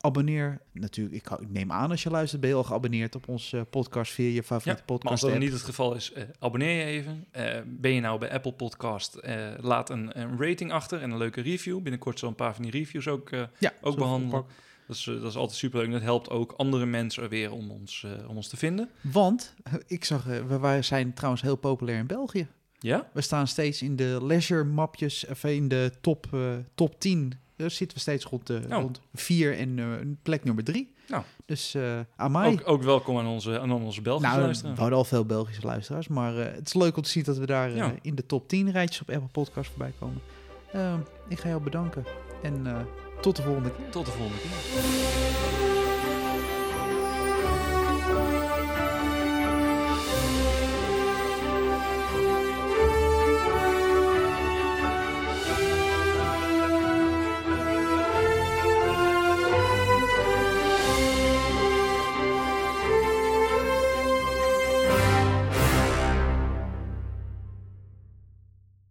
abonneer. Natuurlijk, ik, ik, neem aan als je luistert, ben je al geabonneerd op onze podcast via je favoriete ja, podcast. als dat niet het geval is, uh, abonneer je even. Uh, ben je nou bij Apple Podcast, uh, laat een, een, rating achter en een leuke review. Binnenkort zal een paar van die reviews ook, ja, ook behandelen. Dat is, dat is altijd super leuk. Dat helpt ook andere mensen weer om ons, om ons te vinden. Want, ik zag, we zijn trouwens heel populair in België. Ja? We staan steeds in de leisure mapjes, of in de top, top 10 daar zitten we steeds rond, de, oh. rond vier en uh, plek nummer drie. Nou. Dus aan mij... Ook, ook, welkom aan onze, aan onze Belgische nou, luisteraars. We hadden al veel Belgische luisteraars, maar het is leuk om te zien dat we daar ja. in de top 10 rijtjes op Apple Podcast voorbij komen. ik ga jou bedanken en tot de volgende keer. Tot de volgende keer.